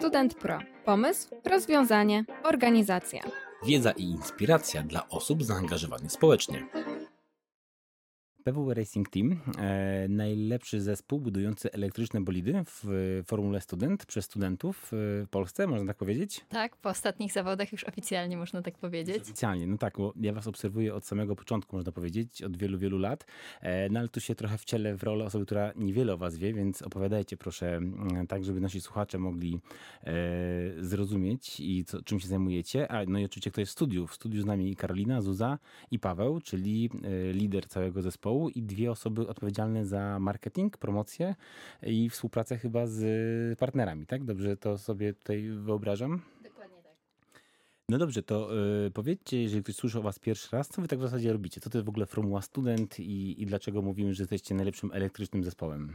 Student Pro. Pomysł, rozwiązanie, organizacja. Wiedza i inspiracja dla osób zaangażowanych społecznie. PW Racing Team, e, najlepszy zespół budujący elektryczne bolidy w Formule Student przez studentów w Polsce, można tak powiedzieć? Tak, po ostatnich zawodach już oficjalnie można tak powiedzieć. Oficjalnie, no tak, bo ja was obserwuję od samego początku, można powiedzieć, od wielu, wielu lat, e, no ale tu się trochę wcielę w rolę osoby, która niewiele o was wie, więc opowiadajcie proszę tak, żeby nasi słuchacze mogli e, zrozumieć i co, czym się zajmujecie, a no i oczywiście kto jest w studiu. W studiu z nami Karolina, Zuza i Paweł, czyli e, lider całego zespołu zespołu i dwie osoby odpowiedzialne za marketing, promocję i współpracę chyba z partnerami, tak? Dobrze to sobie tutaj wyobrażam? Dokładnie tak. No dobrze, to y, powiedzcie, jeżeli ktoś słyszy o was pierwszy raz, co wy tak w zasadzie robicie? Co to jest w ogóle Formuła Student i, i dlaczego mówimy, że jesteście najlepszym elektrycznym zespołem?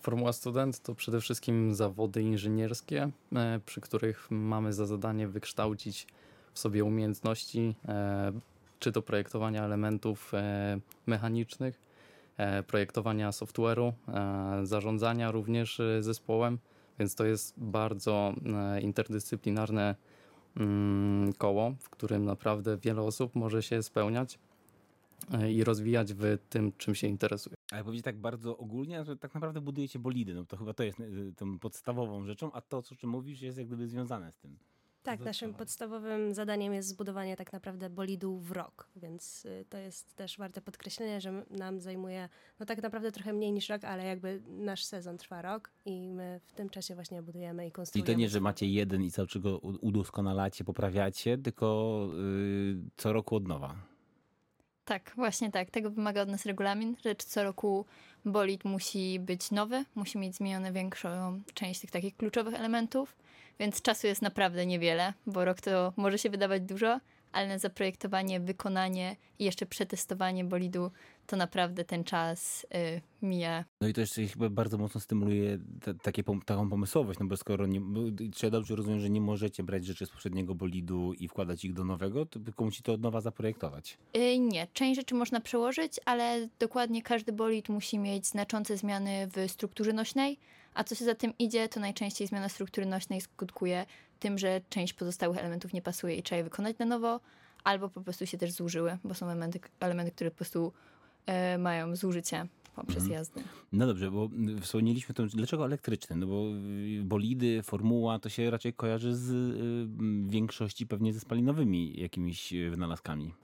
Formuła Student to przede wszystkim zawody inżynierskie, e, przy których mamy za zadanie wykształcić w sobie umiejętności e, czy do projektowania elementów e, mechanicznych, e, projektowania software'u, e, zarządzania również zespołem, więc to jest bardzo interdyscyplinarne mm, koło, w którym naprawdę wiele osób może się spełniać i rozwijać w tym, czym się interesuje. Ale powiedzieć tak bardzo ogólnie, że tak naprawdę budujecie bolidy, no to chyba to jest tą podstawową rzeczą, a to, o czym mówisz, jest jak gdyby związane z tym. Tak, naszym podstawowym zadaniem jest zbudowanie tak naprawdę bolidu w rok, więc y, to jest też warte podkreślenia, że nam zajmuje no tak naprawdę trochę mniej niż rok, ale jakby nasz sezon trwa rok i my w tym czasie właśnie budujemy i konstruujemy. I to nie, że macie jeden i cały czas go udoskonalacie, poprawiacie, tylko yy, co roku od nowa. Tak, właśnie tak. Tego wymaga od nas regulamin, że co roku bolid musi być nowy, musi mieć zmienione większą część tych takich kluczowych elementów więc czasu jest naprawdę niewiele, bo rok to może się wydawać dużo, ale na zaprojektowanie, wykonanie i jeszcze przetestowanie bolidu to naprawdę ten czas y, mija. No i to jeszcze chyba bardzo mocno stymuluje te, takie, taką pomysłowość, no bo skoro nie, bo, czy ja dobrze rozumiem, że nie możecie brać rzeczy z poprzedniego bolidu i wkładać ich do nowego, to tylko musi to od nowa zaprojektować? Y, nie, część rzeczy można przełożyć, ale dokładnie każdy bolid musi mieć znaczące zmiany w strukturze nośnej, a co się za tym idzie, to najczęściej zmiana struktury nośnej skutkuje tym, że część pozostałych elementów nie pasuje i trzeba je wykonać na nowo, albo po prostu się też zużyły, bo są elementy, elementy które po prostu e, mają zużycie poprzez mhm. jazdę. No dobrze, bo wspomnieliśmy to, dlaczego elektryczne? No bo y, bolidy, formuła to się raczej kojarzy z y, większości pewnie ze spalinowymi jakimiś wynalazkami.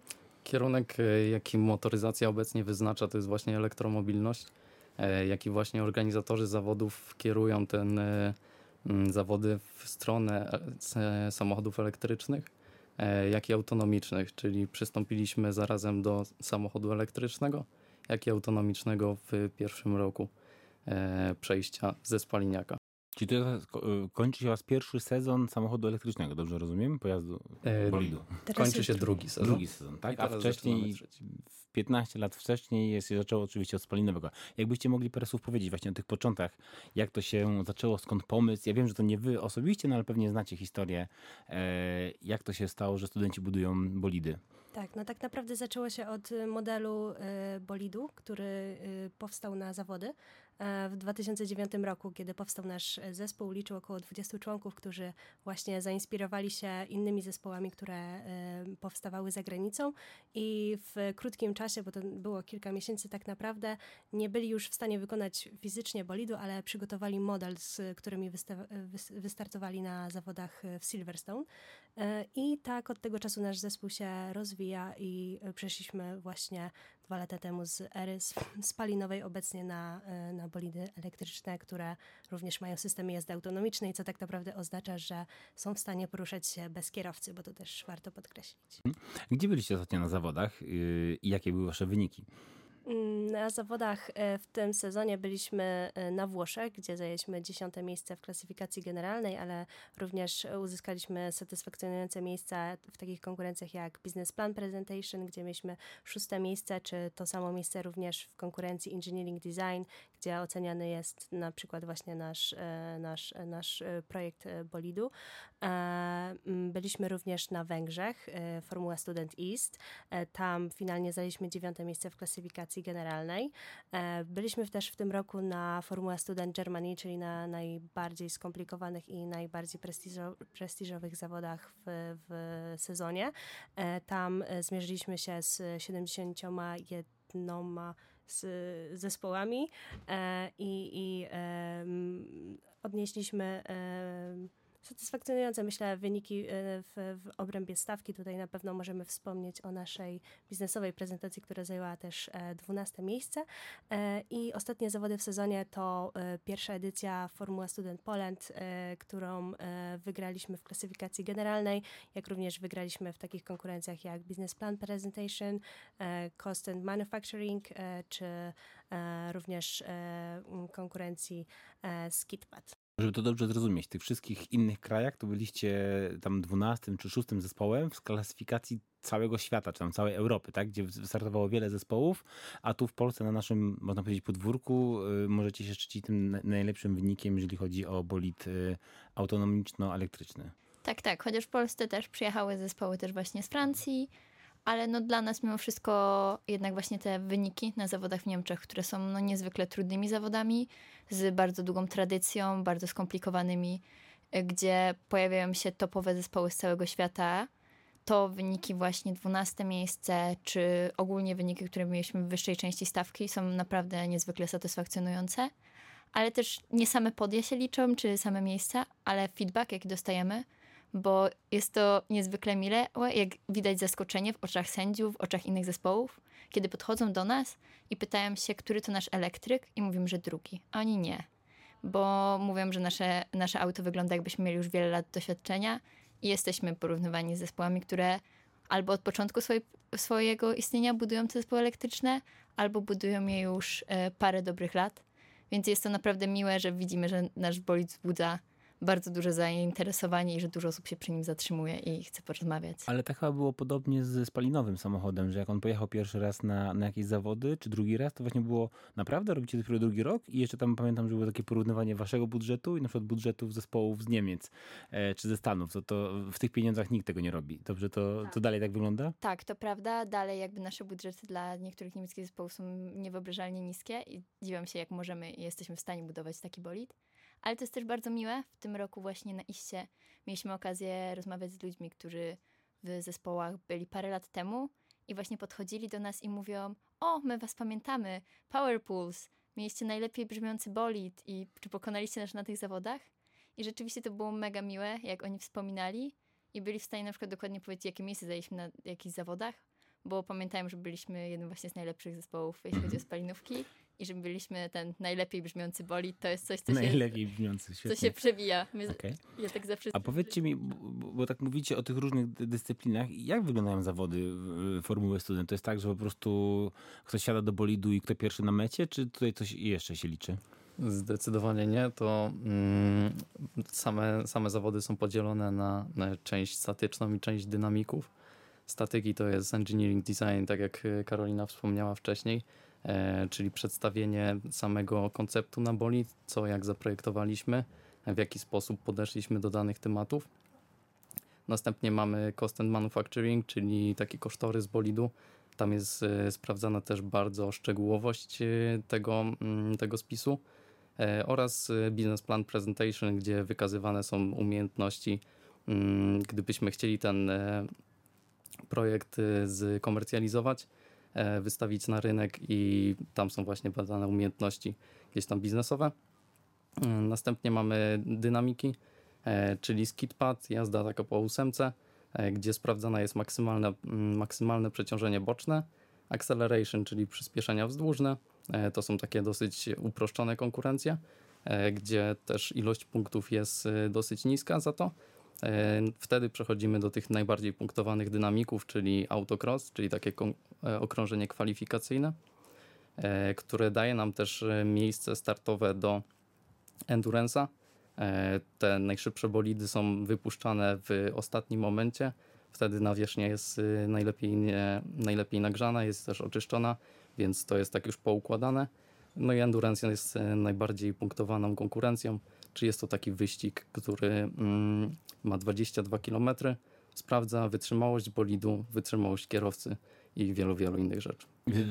Kierunek, e, jaki motoryzacja obecnie wyznacza, to jest właśnie elektromobilność. E, jak i właśnie organizatorzy zawodów kierują ten e, zawody w stronę e, samochodów elektrycznych, jak i autonomicznych, czyli przystąpiliśmy zarazem do samochodu elektrycznego, jak i autonomicznego w pierwszym roku przejścia ze spaliniaka. Czyli to kończy się was pierwszy sezon samochodu elektrycznego, dobrze rozumiem? Pojazdu bolidu. E, kończy się drugi sezon. Drugi sezon, tak? A wcześniej 15 lat wcześniej jest, się zaczęło oczywiście od spalinowego. Jakbyście mogli parę słów powiedzieć właśnie o tych początkach, jak to się zaczęło, skąd pomysł? Ja wiem, że to nie wy osobiście, no ale pewnie znacie historię, e, jak to się stało, że studenci budują bolidy. Tak, no tak naprawdę zaczęło się od modelu e, bolidu, który e, powstał na zawody. E, w 2009 roku, kiedy powstał nasz zespół, liczył około 20 członków, którzy właśnie zainspirowali się innymi zespołami, które e, powstawały za granicą i w krótkim czasie, bo to było kilka miesięcy tak naprawdę, nie byli już w stanie wykonać fizycznie bolidu, ale przygotowali model, z którymi wystartowali na zawodach w Silverstone. E, I tak od tego czasu nasz zespół się rozwija i przeszliśmy właśnie dwa lata temu z ery spalinowej obecnie na, na na bolidy elektryczne, które również mają systemy jazdy autonomicznej, co tak naprawdę oznacza, że są w stanie poruszać się bez kierowcy, bo to też warto podkreślić. Mhm. Gdzie byliście ostatnio na zawodach yy, i jakie były wasze wyniki? Na zawodach e, w tym sezonie byliśmy e, na Włoszech, gdzie zajęliśmy dziesiąte miejsce w klasyfikacji generalnej, ale również uzyskaliśmy satysfakcjonujące miejsca w takich konkurencjach jak Business Plan Presentation, gdzie mieliśmy szóste miejsce, czy to samo miejsce również w konkurencji Engineering Design, gdzie oceniany jest na przykład właśnie nasz, e, nasz, nasz projekt bolidu. Mm, Byliśmy również na Węgrzech, e, Formuła Student East. E, Tam finalnie zajęliśmy dziewiąte miejsce w klasyfikacji generalnej. E, Byliśmy też w tym roku na Formuła Student Germany, czyli na najbardziej skomplikowanych i najbardziej prestiżo- prestiżowych zawodach w, w sezonie. E, Tam e, zmierzyliśmy się z 71 z zespołami e, i, i odnieśliśmy satysfakcjonujące, myślę, wyniki e, w, w obrębie stawki. Tutaj na pewno możemy wspomnieć o naszej biznesowej prezentacji, która zajęła też e, 12 miejsce. E, I ostatnie zawody w sezonie to e, pierwsza edycja Formuła Student Poland, e, którą e, wygraliśmy w klasyfikacji generalnej, jak również wygraliśmy w takich konkurencjach jak Business Plan Presentation, e, Cost and Manufacturing, e, czy e, również e, konkurencji e, Skidpad. Żeby to dobrze zrozumieć, w tych wszystkich innych krajach to byliście tam 12 czy 6 zespołem w klasyfikacji całego świata, czy tam całej Europy, tak? Gdzie wystartowało wiele zespołów, a tu w Polsce na naszym, można powiedzieć, podwórku y, możecie się szczycić tym na- najlepszym wynikiem, jeżeli chodzi o bolid y, autonomiczno-elektryczny. Tak, tak. Chociaż w Polsce też przyjechały zespoły też właśnie z Francji, ale no dla nas mimo wszystko jednak właśnie te wyniki na zawodach w Niemczech, które są no niezwykle trudnymi zawodami, z bardzo długą tradycją, bardzo skomplikowanymi, y, gdzie pojawiają się topowe zespoły z całego świata, to wyniki właśnie 12 miejsce, czy ogólnie wyniki, które mieliśmy w wyższej części stawki są naprawdę niezwykle satysfakcjonujące. Ale też nie same podia się liczą, czy same miejsca, ale feedback, jaki dostajemy, bo jest to niezwykle mile, jak widać zaskoczenie w oczach sędziów, w oczach innych zespołów, kiedy podchodzą do nas i pytają się, który to nasz elektryk i mówimy, że drugi, a oni nie. Bo mówią, że nasze, nasze auto wygląda jakbyśmy mieli już wiele lat doświadczenia i jesteśmy porównywani z zespołami, które albo od początku swojego istnienia budują te zespoły elektryczne, albo budują je już e, parę dobrych lat. Więc jest to naprawdę miłe, że widzimy, że nasz bolid wzbudza bardzo duże zainteresowanie i że dużo osób się przy nim zatrzymuje i chce porozmawiać. Ale tak chyba było podobnie z spalinowym samochodem, że jak on pojechał pierwszy raz na, na jakieś zawody, czy drugi raz, to właśnie było naprawdę, robicie dopiero drugi rok i jeszcze tam pamiętam, że było takie porównywanie waszego budżetu i na przykład budżetów zespołów z Niemiec e, czy ze Stanów. To, to w tych pieniądzach nikt tego nie robi. Dobrze, to, to dalej tak wygląda? Tak, to prawda. Dalej jakby nasze budżety dla niektórych niemieckich zespołów są niewyobrażalnie niskie i dziwiam się, jak możemy i jesteśmy w stanie budować taki bolid. Ale to jest też bardzo miłe. W tym roku właśnie na iście mieliśmy okazję rozmawiać z ludźmi, którzy w zespołach byli parę lat temu i właśnie podchodzili do nas i mówią: O, my was pamiętamy, Power Pools, mieliście najlepiej brzmiący bolid i czy pokonaliście nas na tych zawodach? I rzeczywiście to było mega miłe, jak oni wspominali i byli w stanie na przykład dokładnie powiedzieć, jakie miejsce zajęliśmy na jakichś zawodach, bo pamiętałem, że byliśmy jednym właśnie z najlepszych zespołów, jeśli chodzi o spalinówki i że byliśmy ten najlepiej brzmiący bolid. To jest coś, co się, Najlepiej brzmiący, co się przewija. My, Okej. Ja tak zawsze... A powiedzcie mi, bo, bo- tak mówicie o tych różnych dy- dyscyplinach, jak wyglądają zawody Formuły Student? To jest tak, że po prostu ktoś siada do bolidu i kto pierwszy na mecie, czy tutaj coś jeszcze się liczy? Zdecydowanie nie. To mm, same, same zawody są podzielone na, na część statyczną i część dynamików. Statyki to jest engineering design, tak jak Karolina wspomniała wcześniej, czyli przedstawienie samego konceptu na bolid, co jak zaprojektowaliśmy, w jaki sposób podeszliśmy do danych tematów. Następnie mamy cost and manufacturing, czyli taki kosztorys bolidu. Tam jest e, sprawdzana też bardzo szczegółowość e, tego, mm, tego spisu e, oraz e, business plan presentation, gdzie wykazywane są umiejętności. mm, Gdybyśmy chcieli ten e, projekt e, zkomercjalizować, e, wystawić na rynek i tam są właśnie badane umiejętności gdzieś tam biznesowe. Mm, Następnie mamy dynamiki, e, czyli skidpad, jazda taka po ósemce, e, gdzie sprawdzane jest maksymalne, mm, maksymalne przeciążenie boczne, acceleration, czyli przyspieszenia wzdłużne. E, To są takie dosyć uproszczone konkurencje, e, gdzie też ilość punktów jest e, dosyć niska za to. E, Wtedy przechodzimy do tych najbardziej punktowanych dynamików, czyli autocross, czyli takie e, okrążenie kwalifikacyjne, e, które daje nam też miejsce startowe do endurance'a. Te najszybsze bolidy są wypuszczane w ostatnim momencie. Wtedy nawierzchnia jest najlepiej, nie, najlepiej nagrzana, jest też oczyszczona, więc to jest tak już poukładane. No i endurance jest najbardziej punktowaną konkurencją, czy jest to taki wyścig, który mm, ma 22 km, sprawdza wytrzymałość bolidu, wytrzymałość kierowcy i wielu, wielu innych rzeczy.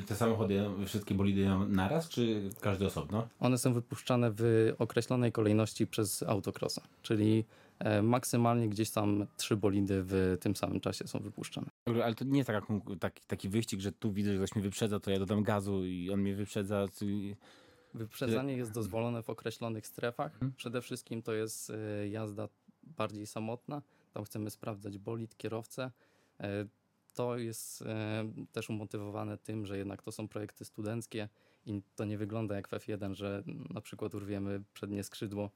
Te samochody, wszystkie bolidy naraz, czy każdy osobno? One są wypuszczane w określonej kolejności przez autocrossa, czyli e, maksymalnie gdzieś tam trzy bolidy w tym samym czasie są wypuszczane. Ale to nie jest taka, taki, taki wyścig, że tu widzę, że ktoś mnie wyprzedza, to ja dodam gazu i on mnie wyprzedza. Wyprzedzanie jest dozwolone w określonych strefach. Mhm. Przede wszystkim to jest e, jazda bardziej samotna. Tam chcemy sprawdzać bolid, kierowcę. E, To jest e, też umotywowane tym, że jednak to są projekty studenckie i to nie wygląda jak w F1, że na przykład urwiemy przednie skrzydło.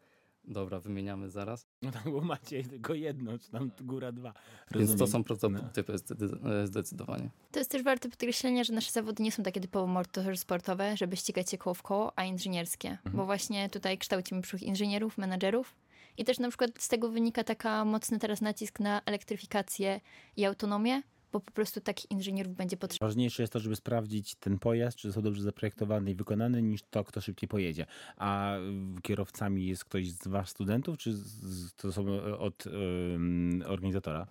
Dobra, wymieniamy zaraz. No tak, bo macie tylko jedno, czy tam góra dwa. Więc to Rozumiem. są prototypy zde- e, zdecydowanie. To jest też warte podkreślenia, że nasze zawody nie są takie typowo motorsportowe, żeby ścigać się koło w koło, a inżynierskie. Bo właśnie tutaj kształcimy przyszłych inżynierów, menadżerów. I też na przykład z tego wynika taka mocny teraz nacisk na elektryfikację i autonomię, bo po prostu takich inżynierów będzie potrzeba. Ważniejsze jest to, żeby sprawdzić ten pojazd, czy został dobrze zaprojektowany i wykonany, niż to, kto szybciej pojedzie. A y, kierowcami jest ktoś z was studentów, czy z, to są y, od organizatora?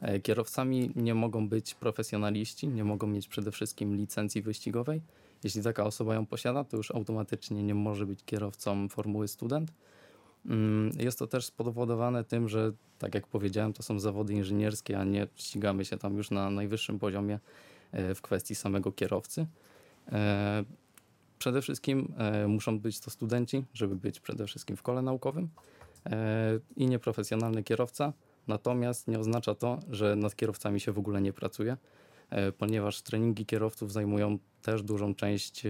E, Kierowcami nie mogą być profesjonaliści, nie mogą mieć przede wszystkim licencji wyścigowej. Jeśli taka osoba ją posiada, to już automatycznie nie może być kierowcą formuły student. Mm, Jest to też spowodowane tym, że tak jak powiedziałem, to są zawody inżynierskie, a nie ścigamy się tam już na najwyższym poziomie e, w kwestii samego kierowcy. E, Przede wszystkim e, muszą być to studenci, żeby być przede wszystkim w kole naukowym i nieprofesjonalny kierowca. Natomiast nie oznacza to, że nad kierowcami się w ogóle nie pracuje, ponieważ treningi kierowców zajmują też dużą część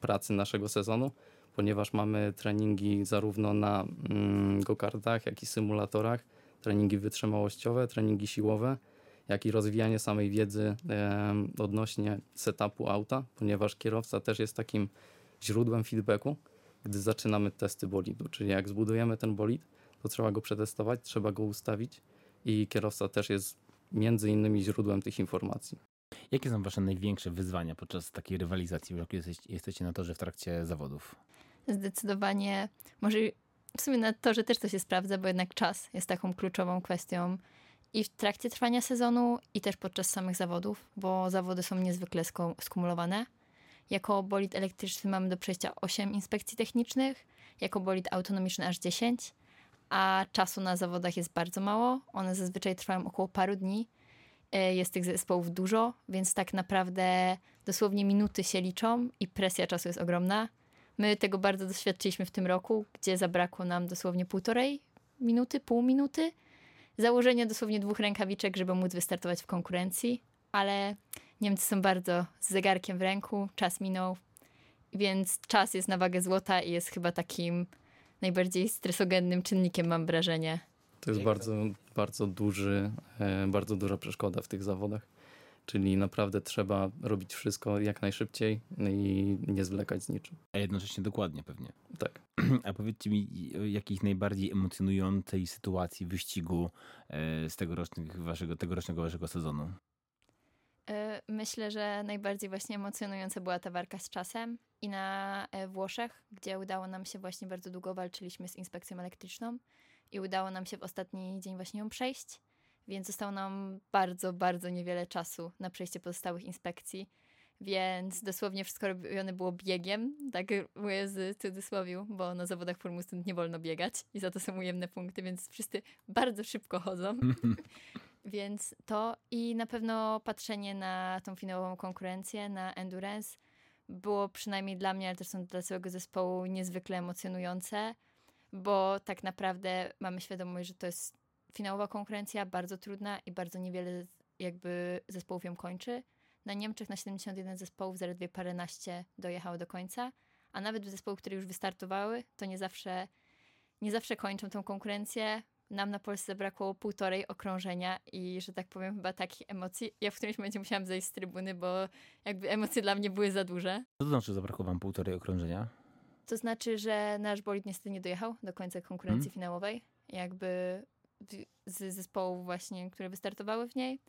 pracy naszego sezonu, ponieważ mamy treningi zarówno na mm, go-kartach, jak i symulatorach, treningi wytrzymałościowe, treningi siłowe, jak i rozwijanie samej wiedzy odnośnie setupu auta, ponieważ kierowca też jest takim źródłem feedbacku, gdy zaczynamy testy bolidu. Czyli jak zbudujemy ten bolid, to trzeba go przetestować, trzeba go ustawić i kierowca też jest między innymi źródłem tych informacji. Jakie są wasze największe wyzwania podczas takiej rywalizacji, jak jesteście, jesteście na torze w trakcie zawodów? Zdecydowanie, może w sumie na to, że też to się sprawdza, bo jednak czas jest taką kluczową kwestią i w trakcie trwania sezonu, i też podczas samych zawodów, bo zawody są niezwykle skumulowane. Jako bolid elektryczny mamy do przejścia 8 inspekcji technicznych, jako bolid autonomiczny aż 10, a czasu na zawodach jest bardzo mało. One zazwyczaj trwają około paru dni. E, Jest tych zespołów dużo, więc tak naprawdę dosłownie minuty się liczą i presja czasu jest ogromna. My tego bardzo doświadczyliśmy w tym roku, gdzie zabrakło nam dosłownie półtorej minuty, pół minuty. Założenie dosłownie dwóch rękawiczek, żeby móc wystartować w konkurencji, ale Niemcy są bardzo z zegarkiem w ręku, czas minął, więc czas jest na wagę złota i jest chyba takim najbardziej stresogennym czynnikiem, mam wrażenie. To jest bardzo, bardzo duży, e, bardzo duża przeszkoda w tych zawodach. Czyli naprawdę trzeba robić wszystko jak najszybciej i nie zwlekać z niczym. A jednocześnie dokładnie pewnie. Tak. A powiedzcie mi, o jakiejś najbardziej emocjonującej sytuacji wyścigu e, z tegorocznych waszego, tegorocznego waszego sezonu? E, Myślę, że najbardziej właśnie emocjonująca była ta walka z czasem i na Włoszech, gdzie udało nam się właśnie bardzo długo walczyliśmy z inspekcją elektryczną i udało nam się w ostatni dzień właśnie ją przejść, więc zostało nam bardzo, bardzo niewiele czasu na przejście pozostałych inspekcji, więc dosłownie wszystko robione było biegiem, tak mówię z cudzysłowiu, bo na zawodach Formuły nie wolno biegać i za to są ujemne punkty, więc wszyscy bardzo szybko chodzą. Więc to i na pewno patrzenie na tą finałową konkurencję, na endurance, było przynajmniej dla mnie, ale też są dla całego zespołu niezwykle emocjonujące, bo tak naprawdę mamy świadomość, że to jest finałowa konkurencja, bardzo trudna i bardzo niewiele jakby zespołów ją kończy. Na Niemczech na 71 zespołów zaledwie paręnaście dojechało do końca, a nawet w zespołów, które już wystartowały, to nie zawsze, nie zawsze kończą tą konkurencję. Nam na Polsce zabrakło półtorej okrążenia i, że tak powiem, chyba takich emocji. Ja w którymś momencie musiałam zejść z trybuny, bo jakby emocje dla mnie były za duże. Co to znaczy, zabrakło wam półtorej okrążenia? To znaczy, że nasz bolid niestety nie dojechał do końca konkurencji Mhm. finałowej. Jakby z zespołów właśnie, które wystartowały w niej,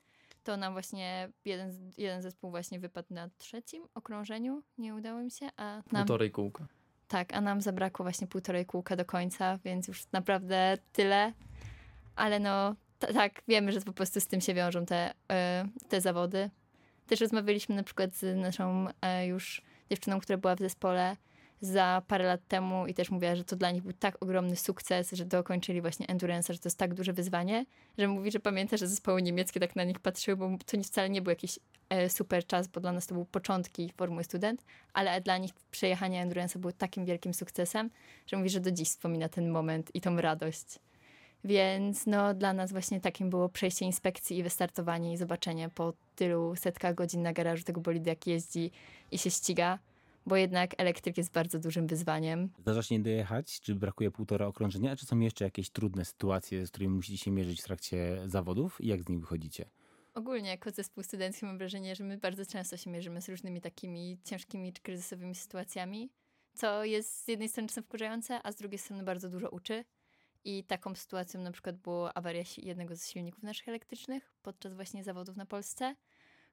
to nam właśnie jeden, jeden zespół właśnie wypadł na trzecim okrążeniu. Nie udało mi się, a nam... Półtorej kółka. Tak, a nam zabrakło właśnie półtorej kółka do końca, więc już naprawdę tyle. Ale no, tak, wiemy, że po prostu z tym się wiążą te, e, te zawody. Też rozmawialiśmy na przykład z naszą e, już dziewczyną, która była w zespole za parę lat temu i też mówiła, że to dla nich był tak ogromny sukces, że dokończyli właśnie endurance, że to jest tak duże wyzwanie, że mówi, że pamięta, że zespoły niemieckie tak na nich patrzyły, bo to wcale nie był jakiś e, super czas, bo dla nas to był początki Formuły Student, ale dla nich przejechanie endurance było takim wielkim sukcesem, że mówi, że do dziś wspomina ten moment i tą radość. Więc no, dla nas właśnie takim było przejście inspekcji i wystartowanie i zobaczenie po tylu setkach godzin na garażu tego bolidu, jak jeździ i się ściga, bo jednak elektryk jest bardzo dużym wyzwaniem. Zdarza się nie dojechać? Czy brakuje półtora okrążenia? Czy są jeszcze jakieś trudne sytuacje, z którymi musicie się mierzyć w trakcie zawodów i jak z nich wychodzicie? Ogólnie jako zespół studencki mam wrażenie, że my bardzo często się mierzymy z różnymi takimi ciężkimi czy kryzysowymi sytuacjami, co jest z jednej strony czasem wkurzające, a z drugiej strony bardzo dużo uczy. I taką sytuacją na przykład była awaria jednego z silników naszych elektrycznych podczas właśnie zawodów na Polsce,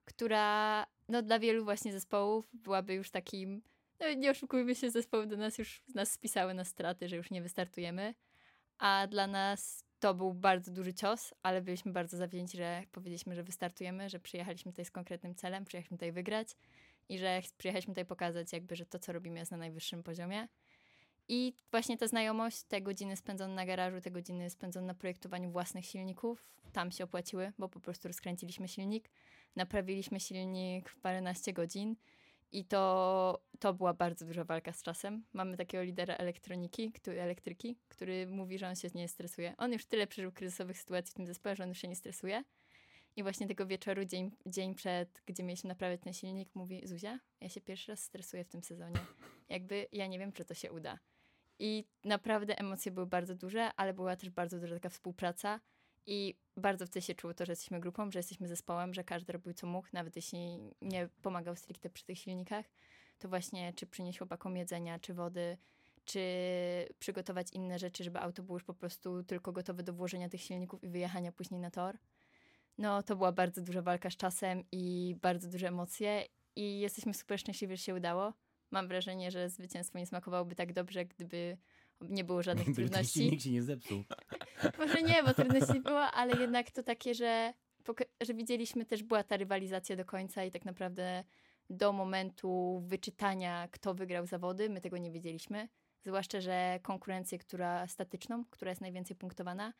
która no, dla wielu właśnie zespołów byłaby już takim, no nie oszukujmy się, zespoły do nas już nas spisały na straty, że już nie wystartujemy, a dla nas to był bardzo duży cios, ale byliśmy bardzo zawzięci, że powiedzieliśmy, że wystartujemy, że przyjechaliśmy tutaj z konkretnym celem, przyjechaliśmy tutaj wygrać i że ch- przyjechaliśmy tutaj pokazać jakby, że to, co robimy jest na najwyższym poziomie. I właśnie ta znajomość, te godziny spędzone na garażu, te godziny spędzone na projektowaniu własnych silników, tam się opłaciły, bo po prostu rozkręciliśmy silnik, naprawiliśmy silnik w paręnaście godzin i to, to była bardzo duża walka z czasem. Mamy takiego lidera elektroniki, który, elektryki, który mówi, że on się nie stresuje. On już tyle przeżył kryzysowych sytuacji w tym zespole, że on już się nie stresuje. I właśnie tego wieczoru, dzień, dzień przed, gdzie mieliśmy naprawiać ten silnik, mówi Zuzia, ja się pierwszy raz stresuję w tym sezonie. Jakby ja nie wiem, czy to się uda. I naprawdę emocje były bardzo duże, ale była też bardzo duża taka współpraca i bardzo wtedy się czuło to, że jesteśmy grupą, że jesteśmy zespołem, że każdy robił co mógł, nawet jeśli nie pomagał stricte przy tych silnikach, to właśnie czy przynieść chłopakom jedzenia, czy wody, czy przygotować inne rzeczy, żeby auto było już po prostu tylko gotowe do włożenia tych silników i wyjechania później na tor. No to była bardzo duża walka z czasem i bardzo duże emocje i jesteśmy super szczęśliwi, że się udało. Mam wrażenie, że zwycięstwo nie smakowałoby tak dobrze, gdyby nie było żadnych trudności. silnik się nie zepsuł. Może nie, bo trudności nie było, ale jednak to takie, że, że widzieliśmy też, była ta rywalizacja do końca i tak naprawdę do momentu wyczytania, kto wygrał zawody, my tego nie wiedzieliśmy. Zwłaszcza, że konkurencję, która statyczną, która jest najwięcej punktowana,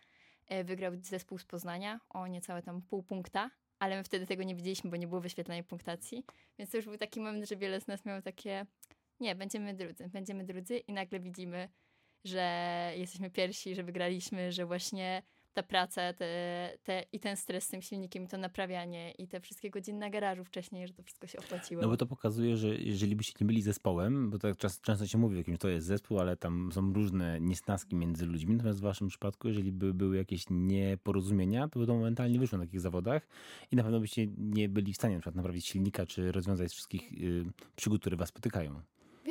e, wygrał zespół z Poznania o niecałe tam pół punkta, ale my wtedy tego nie wiedzieliśmy, bo nie było wyświetlania punktacji. Więc to już był taki moment, że wiele z nas miało takie, nie, będziemy drudzy, będziemy drudzy i nagle widzimy, że jesteśmy pierwsi, że wygraliśmy, że właśnie ta praca te, te, i ten stres z tym silnikiem, i to naprawianie, i te wszystkie godziny na garażu wcześniej, że to wszystko się opłaciło. No bo to pokazuje, że jeżeli byście nie byli zespołem, bo tak czas, często się mówi o to jest zespół, ale tam są różne niesnaski między ludźmi. Natomiast w waszym przypadku, jeżeli by były jakieś nieporozumienia, to by to momentalnie wyszło na takich zawodach i na pewno byście nie byli w stanie na przykład naprawić silnika, czy rozwiązać wszystkich y, przygód, które was spotykają.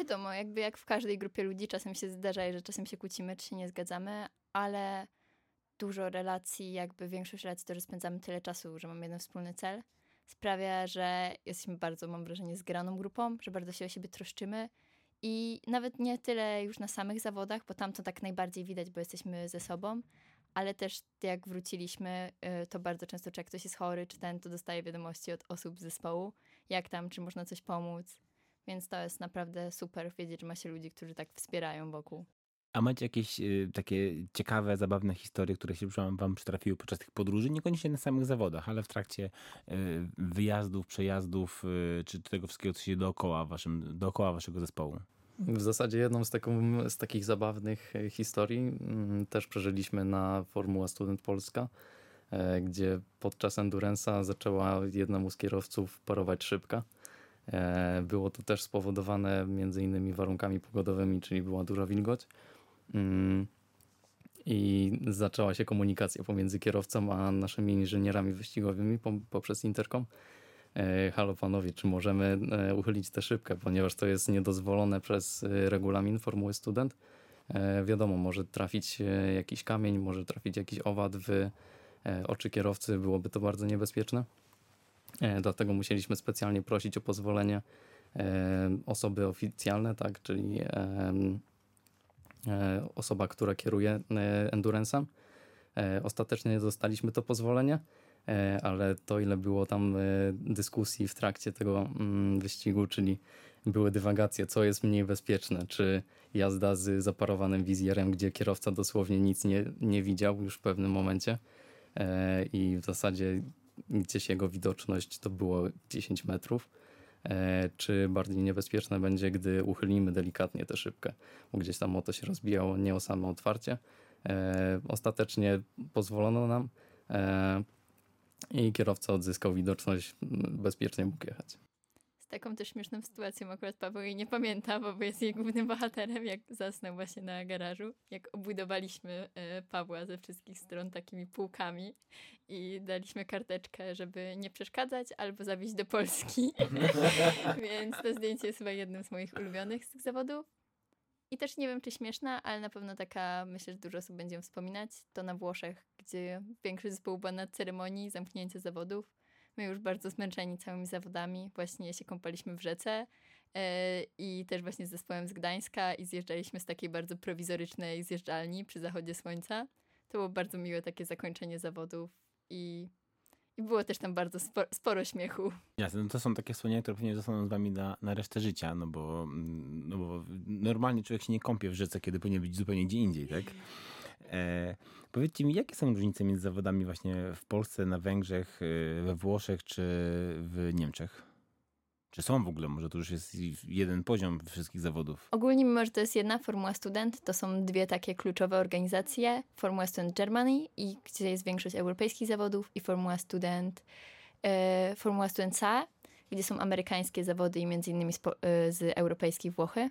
Wiadomo, jakby jak w każdej grupie ludzi czasem się zdarza, że czasem się kłócimy, czy się nie zgadzamy, ale dużo relacji, jakby większość relacji to, że spędzamy tyle czasu, że mamy jeden wspólny cel, sprawia, że jesteśmy bardzo, mam wrażenie, zgraną grupą, że bardzo się o siebie troszczymy i nawet nie tyle już na samych zawodach, bo tam to tak najbardziej widać, bo jesteśmy ze sobą, ale też jak wróciliśmy, y, to bardzo często, czy jak ktoś jest chory, czy ten, to dostaje wiadomości od osób z zespołu, jak tam, czy można coś pomóc. Więc to jest naprawdę super wiedzieć, że ma się ludzi, którzy tak wspierają wokół. A macie jakieś y, takie ciekawe, zabawne historie, które się wam, wam przytrafiły podczas tych podróży? Niekoniecznie na samych zawodach, ale w trakcie y, wyjazdów, przejazdów, y, czy tego wszystkiego, co się dookoła, waszym, dookoła waszego zespołu. W zasadzie jedną z, taką, z takich zabawnych e, historii mm, też przeżyliśmy na Formuła Student Polska, e, gdzie podczas Endurance'a zaczęła jednemu z kierowców parować szybka. E, Było to też spowodowane między innymi warunkami pogodowymi, czyli była duża wilgoć. Mm, I zaczęła się komunikacja pomiędzy kierowcą a naszymi inżynierami wyścigowymi po- poprzez interkom. E, Halo panowie, czy możemy e, uchylić tę szybkę, ponieważ to jest niedozwolone przez regulamin Formuły Student. Wiadomo, może trafić jakiś kamień, może trafić jakiś owad w oczy kierowcy, byłoby to bardzo niebezpieczne. E, Dlatego musieliśmy specjalnie prosić o pozwolenie e, osoby oficjalne, tak, czyli e, osoba, która kieruje endurance'em. Ostatecznie dostaliśmy to pozwolenie, ale to ile było tam dyskusji w trakcie tego mm, wyścigu, czyli były dywagacje, co jest mniej bezpieczne, czy jazda z zaparowanym wizjerem, gdzie kierowca dosłownie nic nie, nie widział już w pewnym momencie i w zasadzie gdzieś jego widoczność to było 10 metrów, e, czy bardziej niebezpieczne będzie, gdy uchylimy delikatnie tę szybkę, bo gdzieś tam o to się rozbijało, nie o samo otwarcie. E, Ostatecznie pozwolono nam e, i kierowca odzyskał widoczność, bezpiecznie mógł jechać. Taką też śmieszną sytuacją akurat Paweł jej nie pamięta, bo jest jej głównym bohaterem, jak zasnął właśnie na garażu, jak obudowaliśmy e, Pawła ze wszystkich stron takimi półkami i daliśmy karteczkę, żeby nie przeszkadzać albo zawieźć do Polski. Więc to zdjęcie jest chyba jednym z moich ulubionych z tych zawodów. I też nie wiem, czy śmieszna, ale na pewno taka, myślę, że dużo osób będzie wspominać, to na Włoszech, gdzie większość zespołu była na ceremonii zamknięcia zawodów. My już bardzo zmęczeni całymi zawodami, właśnie się kąpaliśmy w rzece e, i też właśnie z zespołem z Gdańska i zjeżdżaliśmy z takiej bardzo prowizorycznej zjeżdżalni przy zachodzie słońca. To było bardzo miłe takie zakończenie zawodów i, i było też tam bardzo sporo, sporo śmiechu. Jasne, no to są takie wspomnienia, które pewnie zostaną z wami na, na resztę życia, no bo, mm, no bo normalnie człowiek się nie kąpie w rzece, kiedy powinien być zupełnie gdzie indziej, tak? E, powiedzcie mi, jakie są różnice między zawodami właśnie w Polsce, na Węgrzech, e, we Włoszech czy w Niemczech? Czy są w ogóle? Może to już jest jeden poziom wszystkich zawodów? Ogólnie, mimo że to jest jedna Formuła Student, to są dwie takie kluczowe organizacje. Formuła Student Germany, i gdzie jest większość europejskich zawodów, i Formuła Student, e, Formuła Student SAE, gdzie są amerykańskie zawody i między innymi z, e, z europejskich Włochy.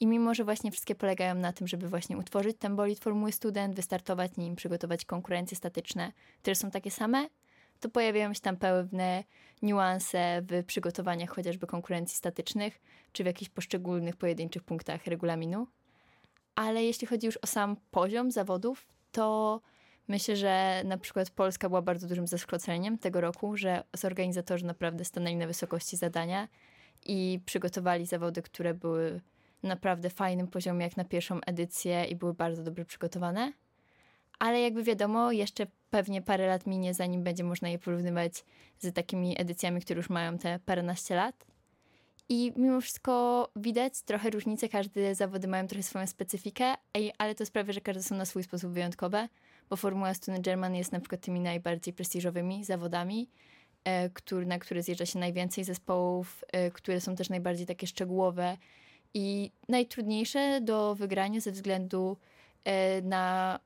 I mimo, że właśnie wszystkie polegają na tym, żeby właśnie utworzyć ten bolid Formuły Student, wystartować nim, przygotować konkurencje statyczne, które są takie same, to pojawiają się tam pewne niuanse w przygotowaniach chociażby konkurencji statycznych, czy w jakichś poszczególnych pojedynczych punktach regulaminu. Ale jeśli chodzi już o sam poziom zawodów, to myślę, że na przykład Polska była bardzo dużym zaskoczeniem tego roku, że zorganizatorzy naprawdę stanęli na wysokości zadania i przygotowali zawody, które były naprawdę fajnym poziomie jak na pierwszą edycję i były bardzo dobrze przygotowane. Ale jakby wiadomo, jeszcze pewnie parę lat minie, zanim będzie można je porównywać z takimi edycjami, które już mają te paręnaście lat. I mimo wszystko widać trochę różnice, każde zawody mają trochę swoją specyfikę, ale to sprawia, że każde są na swój sposób wyjątkowe, bo Formuła Student German jest na przykład tymi najbardziej prestiżowymi zawodami, e, na które zjeżdża się najwięcej zespołów, e, które są też najbardziej takie szczegółowe i najtrudniejsze do wygrania ze względu e, na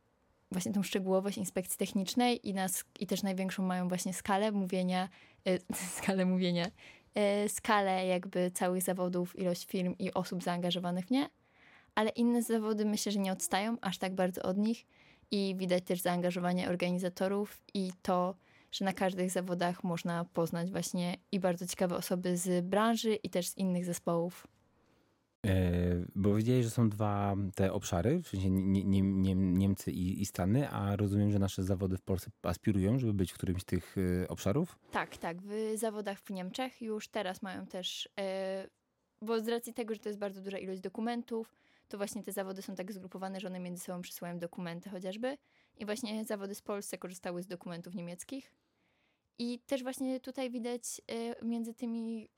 właśnie tą szczegółowość inspekcji technicznej i, na, i też największą mają właśnie skalę mówienia, e, skalę mówienia, e, skalę jakby całych zawodów, ilość firm i osób zaangażowanych w nie, ale inne zawody myślę, że nie odstają aż tak bardzo od nich i widać też zaangażowanie organizatorów i to, że na każdych zawodach można poznać właśnie i bardzo ciekawe osoby z branży i też z innych zespołów. E, bo wiedziałeś, że są dwa te obszary, w sensie nie, nie, nie, Niemcy i, Stany, a rozumiem, że nasze zawody w Polsce aspirują, żeby być w którymś z tych e, obszarów? Tak, tak. W zawodach w Niemczech już teraz mają też, e, bo z racji tego, że to jest bardzo duża ilość dokumentów, to właśnie te zawody są tak zgrupowane, że one między sobą przysyłają dokumenty chociażby. I właśnie zawody z Polsce korzystały z dokumentów niemieckich. I też właśnie tutaj widać między tymi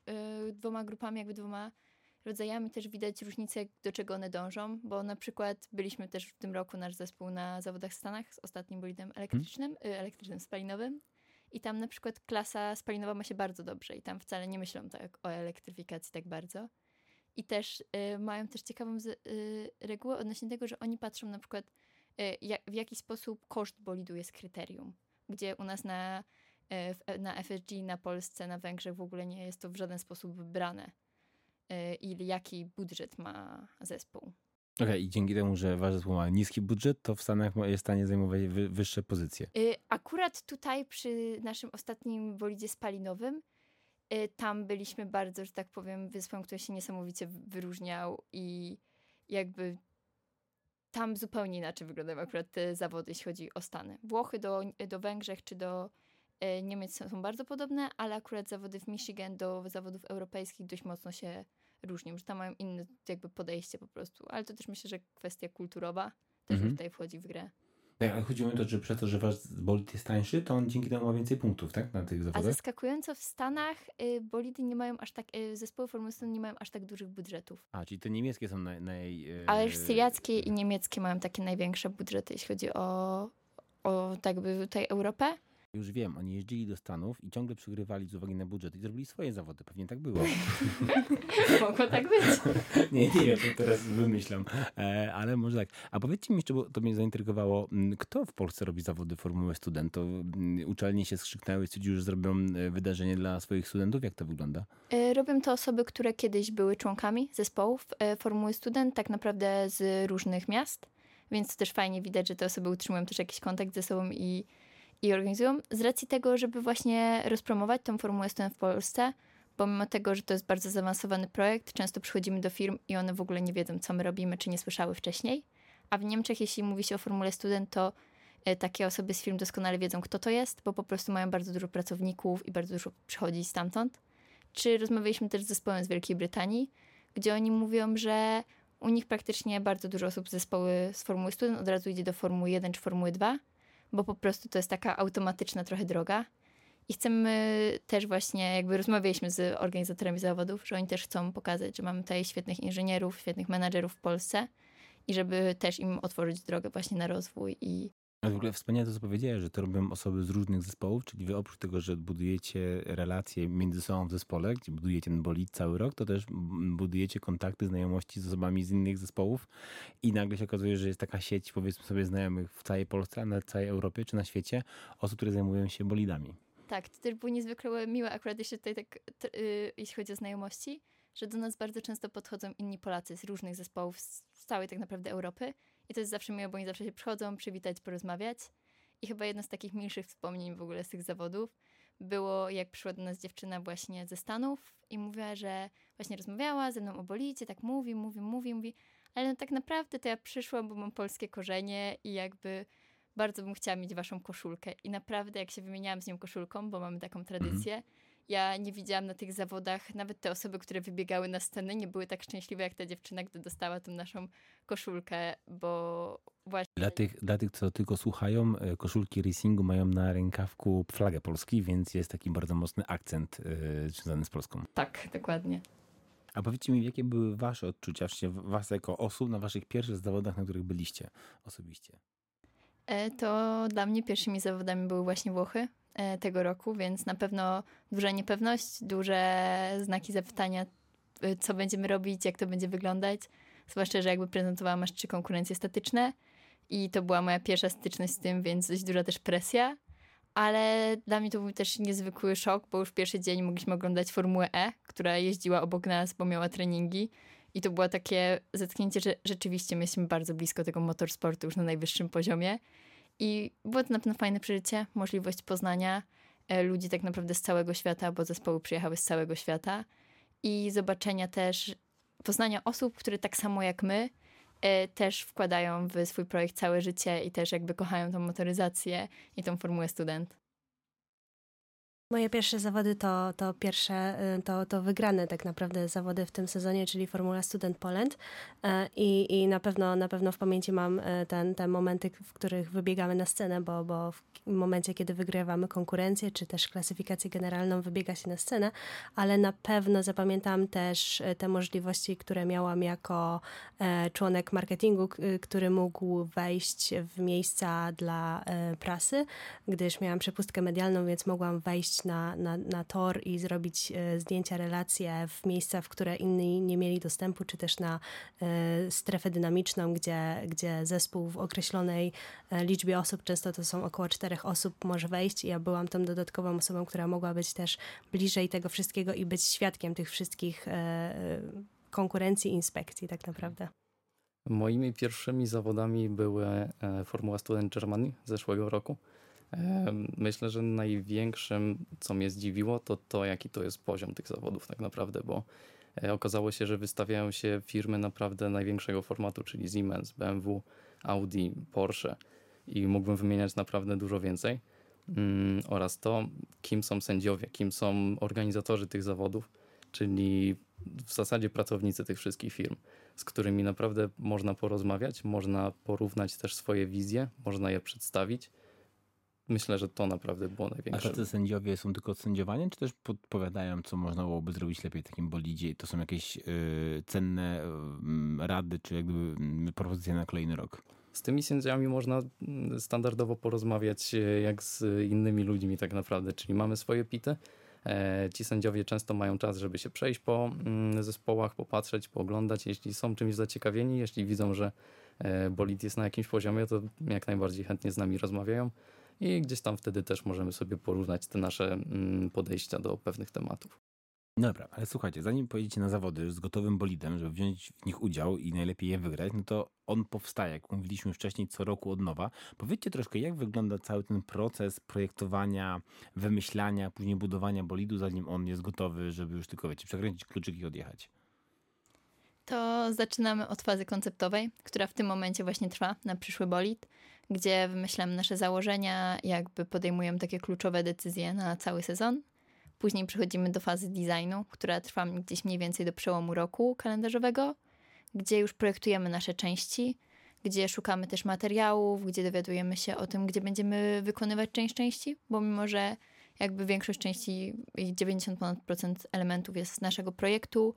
dwoma grupami, jakby dwoma rodzajami też widać różnicę, do czego one dążą, bo na przykład byliśmy też w tym roku nasz zespół na zawodach w Stanach z ostatnim bolidem elektrycznym, y, elektrycznym spalinowym. I tam na przykład klasa spalinowa ma się bardzo dobrze i tam wcale nie myślą tak o elektryfikacji tak bardzo. I też y, mają też ciekawą z, y, regułę odnośnie tego, że oni patrzą na przykład y, jak, w jaki sposób koszt bolidu jest kryterium, gdzie u nas na, y, na FSG, na Polsce, na Węgrzech w ogóle nie jest to w żaden sposób brane i jaki budżet ma zespół. Okej, i dzięki temu, że wasz zespół ma niski budżet, to w Stanach jest w stanie zajmować wy, wyższe pozycje. Y, Akurat tutaj przy naszym ostatnim bolidzie spalinowym, y, tam byliśmy bardzo, że tak powiem, zespołem, który się niesamowicie wyróżniał i jakby tam zupełnie inaczej wyglądają akurat te zawody, jeśli chodzi o Stany. Włochy do, do Węgrzech czy do y, Niemiec są, są bardzo podobne, ale akurat zawody w Michigan do zawodów europejskich dość mocno się różnią, że tam mają inne jakby podejście po prostu. Ale to też myślę, że kwestia kulturowa też Mhm. tutaj wchodzi w grę. Tak, ale chodzi o to, że przez to, że wasz bolid jest tańszy, to on dzięki temu ma więcej punktów, tak? Na tych A zawodach? zaskakująco w Stanach y, bolidy nie mają aż tak, y, zespoły Formuły Stone nie mają aż tak dużych budżetów. A, czyli te niemieckie są naj... naj e, Ale syriackie i niemieckie mają takie największe budżety, jeśli chodzi o, o tak by tutaj Europę. Już wiem, oni jeździli do Stanów i ciągle przygrywali z uwagi na budżet i zrobili swoje zawody. Pewnie tak było. Mogło tak być. nie, nie wiem, to teraz wymyślam. E, ale może tak. A powiedzcie mi jeszcze, bo to mnie zaintrygowało, kto w Polsce robi zawody Formuły Studentów? Uczelnie się skrzyknęły i stwierdziły, że zrobią e, wydarzenie dla swoich studentów. Jak to wygląda? Y, Robią to osoby, które kiedyś były członkami zespołów y, Formuły Student, tak naprawdę z różnych miast, więc to też fajnie widać, że te osoby utrzymują też jakiś kontakt ze sobą i, i organizują. Z racji tego, żeby właśnie rozpromować tą Formułę Student w Polsce, pomimo tego, że to jest bardzo zaawansowany projekt, często przychodzimy do firm i one w ogóle nie wiedzą, co my robimy, czy nie słyszały wcześniej. A w Niemczech, jeśli mówi się o Formule Student, to y, takie osoby z firm doskonale wiedzą, kto to jest, bo po prostu mają bardzo dużo pracowników i bardzo dużo przychodzi stamtąd. Czy rozmawialiśmy też z zespołem z Wielkiej Brytanii, gdzie oni mówią, że u nich praktycznie bardzo dużo osób z zespoły z Formuły Student od razu idzie do Formuły 1 czy Formuły 2, bo po prostu to jest taka automatyczna trochę droga. I chcemy też właśnie, jakby rozmawialiśmy z organizatorami zawodów, że oni też chcą pokazać, że mamy tutaj świetnych inżynierów, świetnych menadżerów w Polsce i żeby też im otworzyć drogę właśnie na rozwój i W ogóle wspaniale to, co powiedziałeś, że to robią osoby z różnych zespołów, czyli wy oprócz tego, że budujecie relacje między sobą w zespole, gdzie budujecie ten bolid cały rok, to też budujecie kontakty, znajomości z osobami z innych zespołów i nagle się okazuje, że jest taka sieć, powiedzmy sobie, znajomych w całej Polsce, a nawet w całej Europie czy na świecie, osób, które zajmują się bolidami. Tak, to też było niezwykle miłe akurat jeśli tutaj tak, t- y, jeśli chodzi o znajomości, że do nas bardzo często podchodzą inni Polacy z różnych zespołów z całej tak naprawdę Europy i to jest zawsze miłe, bo oni zawsze się przychodzą, przywitać, porozmawiać i chyba jedno z takich milszych wspomnień w ogóle z tych zawodów było jak przyszła do nas dziewczyna właśnie ze Stanów i mówiła, że właśnie rozmawiała ze mną o bolicie, tak mówi, mówi, mówi, mówi, ale no tak naprawdę to ja przyszłam, bo mam polskie korzenie i jakby bardzo bym chciała mieć waszą koszulkę. I naprawdę, jak się wymieniałam z nią koszulką, bo mamy taką tradycję, ja nie widziałam na tych zawodach, nawet te osoby, które wybiegały na scenę, nie były tak szczęśliwe jak ta dziewczyna, gdy dostała tą naszą koszulkę, bo właśnie. Dla tych, dla tych, co tylko słuchają, e, koszulki racingu mają na rękawku flagę Polski, więc jest taki bardzo mocny akcent e, związany z Polską. Tak, dokładnie. A powiedzcie mi, jakie były wasze odczucia, właściwie was jako osób na waszych pierwszych zawodach, na których byliście osobiście? E, To dla mnie pierwszymi zawodami były właśnie Włochy tego roku, więc na pewno duża niepewność, duże znaki zapytania, e, co będziemy robić, jak to będzie wyglądać. Zwłaszcza, że jakby prezentowałam aż trzy konkurencje statyczne i to była moja pierwsza styczność z tym, więc dość duża też presja. Ale dla mnie to był też niezwykły szok, bo już pierwszy dzień mogliśmy oglądać Formułę E, która jeździła obok nas, bo miała treningi. I to było takie zetknięcie, że rzeczywiście my jesteśmy bardzo blisko tego motorsportu już na najwyższym poziomie. I było to na pewno fajne przeżycie, możliwość poznania e, ludzi tak naprawdę z całego świata, bo zespoły przyjechały z całego świata i zobaczenia też, poznania osób, które tak samo jak my e, też wkładają w swój projekt całe życie i też jakby kochają tą motoryzację i tą formułę student. Moje pierwsze zawody to, to pierwsze, y, to, to wygrane tak naprawdę zawody w tym sezonie, czyli Formula Student Poland. E, I, i na, pewno, na pewno w pamięci mam e, ten, te momenty, w których wybiegamy na scenę, bo, bo w momencie, kiedy wygrywamy konkurencję, czy też klasyfikację generalną, wybiega się na scenę, ale na pewno zapamiętam też e, te możliwości, które miałam jako członek marketingu, który mógł wejść w miejsca dla prasy, gdyż miałam przepustkę medialną, więc mogłam wejść na, na, na tor i zrobić e, zdjęcia, relacje w miejsca, w które inni nie mieli dostępu, czy też na e, strefę dynamiczną, gdzie, gdzie zespół w określonej e, liczbie osób, często to są około czterech osób, może wejść ja byłam tą dodatkową osobą, która mogła być też bliżej tego wszystkiego i być świadkiem tych wszystkich konkurencji, inspekcji tak naprawdę. Moimi pierwszymi zawodami były Formuła Student Germany zeszłego roku. Myślę, że największym, co mnie zdziwiło, to to, jaki to jest poziom tych zawodów tak naprawdę, bo e, okazało się, że wystawiają się firmy naprawdę największego formatu, czyli Siemens, BMW, Audi, Porsche i mógłbym wymieniać naprawdę dużo więcej. Mm, Oraz to, kim są sędziowie, kim są organizatorzy tych zawodów, czyli w zasadzie pracownicy tych wszystkich firm, z którymi naprawdę można porozmawiać, można porównać też swoje wizje, można je przedstawić. Myślę, że to naprawdę było A największe. tacy sędziowie są tylko od sędziowania, czy też podpowiadają, co można byłoby zrobić lepiej w takim bolidzie? I to są jakieś y, cenne y, rady, czy jakby y, propozycje na kolejny rok? Z tymi sędziami można mm, standardowo porozmawiać e, jak z innymi ludźmi tak naprawdę, czyli mamy swoje pity. E, Ci sędziowie często mają czas, żeby się przejść po zespołach, popatrzeć, pooglądać. Jeśli są czymś zaciekawieni, jeśli widzą, że e, bolid jest na jakimś poziomie, to jak najbardziej chętnie z nami rozmawiają. I gdzieś tam wtedy też możemy sobie porównać te nasze mm, podejścia do pewnych tematów. No Dobra, ale słuchajcie, zanim pojedziecie na zawody z gotowym bolidem, żeby wziąć w nich udział i najlepiej je wygrać, no to on powstaje, jak mówiliśmy wcześniej, co roku od nowa. Powiedzcie troszkę, jak wygląda cały ten proces projektowania, wymyślania, później budowania bolidu, zanim on jest gotowy, żeby już tylko, wiecie, przekręcić kluczyk i odjechać. To zaczynamy od fazy konceptowej, która w tym momencie właśnie trwa na przyszły bolid, gdzie wymyślamy nasze założenia, jakby podejmujemy takie kluczowe decyzje na cały sezon. Później przechodzimy do fazy designu, która trwa gdzieś mniej więcej do przełomu roku kalendarzowego, gdzie już projektujemy nasze części, gdzie szukamy też materiałów, gdzie dowiadujemy się o tym, gdzie będziemy wykonywać część części, bo mimo, że jakby większość części, i 90% ponad procent elementów jest z naszego projektu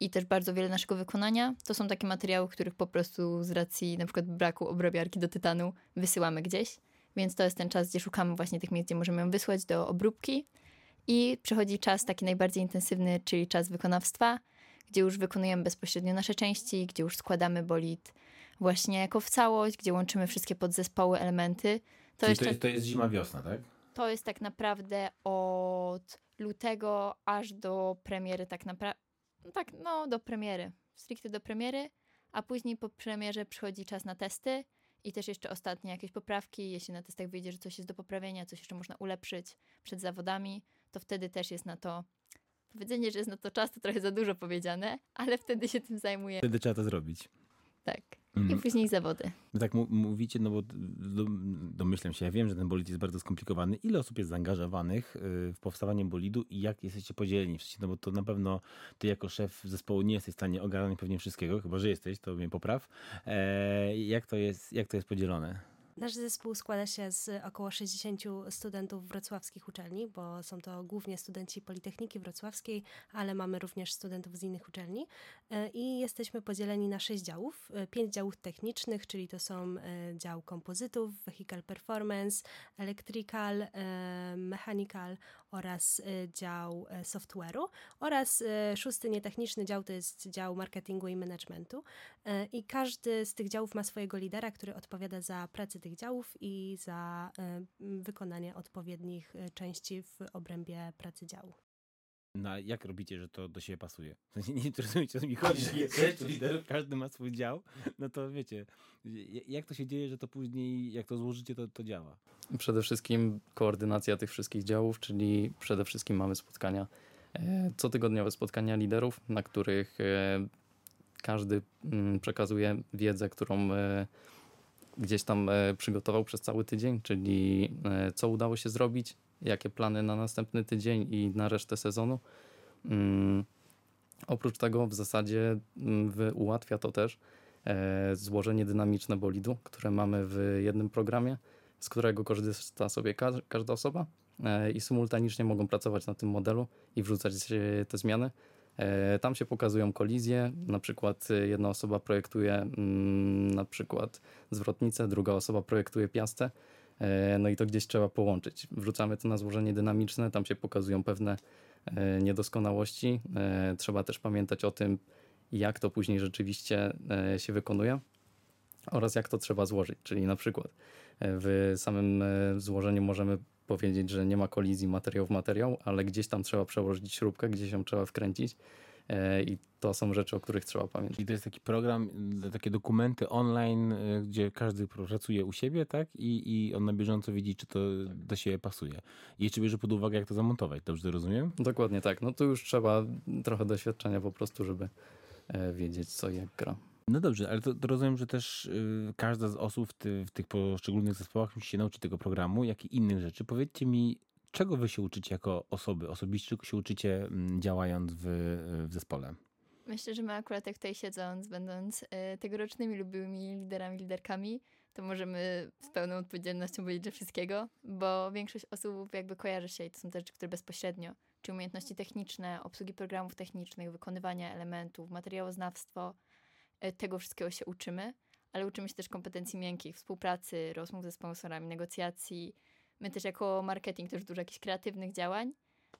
i też bardzo wiele naszego wykonania, to są takie materiały, których po prostu z racji na przykład braku obrabiarki do tytanu wysyłamy gdzieś. Więc to jest ten czas, gdzie szukamy właśnie tych miejsc, gdzie możemy ją wysłać do obróbki. I przychodzi czas taki najbardziej intensywny, czyli czas wykonawstwa, gdzie już wykonujemy bezpośrednio nasze części, gdzie już składamy bolid właśnie jako w całość, gdzie łączymy wszystkie podzespoły, elementy. To Czyli jeszcze to jest, to jest zima, wiosna, tak? to jest tak naprawdę od lutego aż do premiery tak naprawdę. Tak, no do premiery. Stricte do premiery, a później po premierze przychodzi czas na testy i też jeszcze ostatnie jakieś poprawki. Jeśli na testach wyjdzie, że coś jest do poprawienia, coś jeszcze można ulepszyć przed zawodami, to wtedy też jest na to. Powiedzenie, że jest na to czas, to trochę za dużo powiedziane, ale wtedy się tym zajmuje. Wtedy trzeba to zrobić. Tak. I Mhm. później zawody. No tak mówicie, no bo do, domyślam się, ja wiem, że ten bolid jest bardzo skomplikowany. Ile osób jest zaangażowanych y, w powstawanie bolidu i jak jesteście podzieleni? Sensie, No bo to na pewno ty jako szef zespołu nie jesteś w stanie ogarnąć pewnie wszystkiego, chyba że jesteś, to mnie popraw. E, jak, to jest, jak to jest podzielone? Nasz zespół składa się z około 60 studentów wrocławskich uczelni, bo są to głównie studenci Politechniki Wrocławskiej, ale mamy również studentów z innych uczelni. E, I jesteśmy podzieleni na sześć działów. E, Pięć działów technicznych, czyli to są e, dział kompozytów, vehicle performance, electrical, mechanical oraz dział software'u. Oraz szósty nietechniczny dział to jest dział marketingu i managementu. I każdy z tych działów ma swojego lidera, który odpowiada za pracę tych działów i za wykonanie odpowiednich e, części w obrębie pracy działu. No, a jak robicie, że to do siebie pasuje? W sensie nie o co mi chodzi, liderów, każdy ma swój dział, no to wiecie, jak to się dzieje, że to później, jak to złożycie, to, to działa? Przede wszystkim koordynacja tych wszystkich działów, czyli przede wszystkim mamy spotkania, e, cotygodniowe spotkania liderów, na których e, każdy mm, przekazuje wiedzę, którą gdzieś tam e, przygotował przez cały tydzień, czyli e, co udało się zrobić, jakie plany na następny tydzień i na resztę sezonu. Mm, Oprócz tego w zasadzie mm, ułatwia to też e, złożenie dynamiczne bolidu, które mamy w jednym programie, z którego korzysta sobie ka- każda osoba i symultanicznie mogą pracować na tym modelu i wrzucać te zmiany. E, Tam się pokazują kolizje, na przykład e, jedna osoba projektuje mm, na przykład zwrotnicę, druga osoba projektuje piastę, e, no i to gdzieś trzeba połączyć. Wrzucamy to na złożenie dynamiczne, tam się pokazują pewne niedoskonałości. Trzeba też pamiętać o tym, jak to później rzeczywiście się wykonuje oraz jak to trzeba złożyć. Czyli na przykład w samym złożeniu możemy powiedzieć, że nie ma kolizji materiał w materiał, ale gdzieś tam trzeba przełożyć śrubkę, gdzieś ją trzeba wkręcić e, i to są rzeczy, o których trzeba pamiętać. Czyli to jest taki program, takie dokumenty online, y, gdzie każdy pracuje u siebie, tak? I, i on na bieżąco widzi, czy to do siebie pasuje. I jeszcze bierze pod uwagę, jak to zamontować. Dobrze to rozumiem? Dokładnie tak. No tu już trzeba trochę doświadczenia po prostu, żeby e, wiedzieć co i jak gra. No dobrze, ale to, to rozumiem, że też y, każda z osób w, ty, w tych poszczególnych zespołach musi się nauczyć tego programu, jak i innych rzeczy. Powiedzcie mi, czego wy się uczycie jako osoby, osobiście czego się uczycie mm, działając w, w zespole? Myślę, że my akurat jak tutaj siedząc, będąc e, tegorocznymi lubiłymi liderami, liderkami, to możemy z pełną odpowiedzialnością powiedzieć, że wszystkiego, bo większość osób jakby kojarzy się i to są te rzeczy, które bezpośrednio, czy umiejętności techniczne, obsługi programów technicznych, wykonywania elementów, materiałoznawstwo, tego wszystkiego się uczymy, ale uczymy się też kompetencji miękkich, współpracy, rozmów ze sponsorami, negocjacji. My też jako marketing też dużo jakichś kreatywnych działań,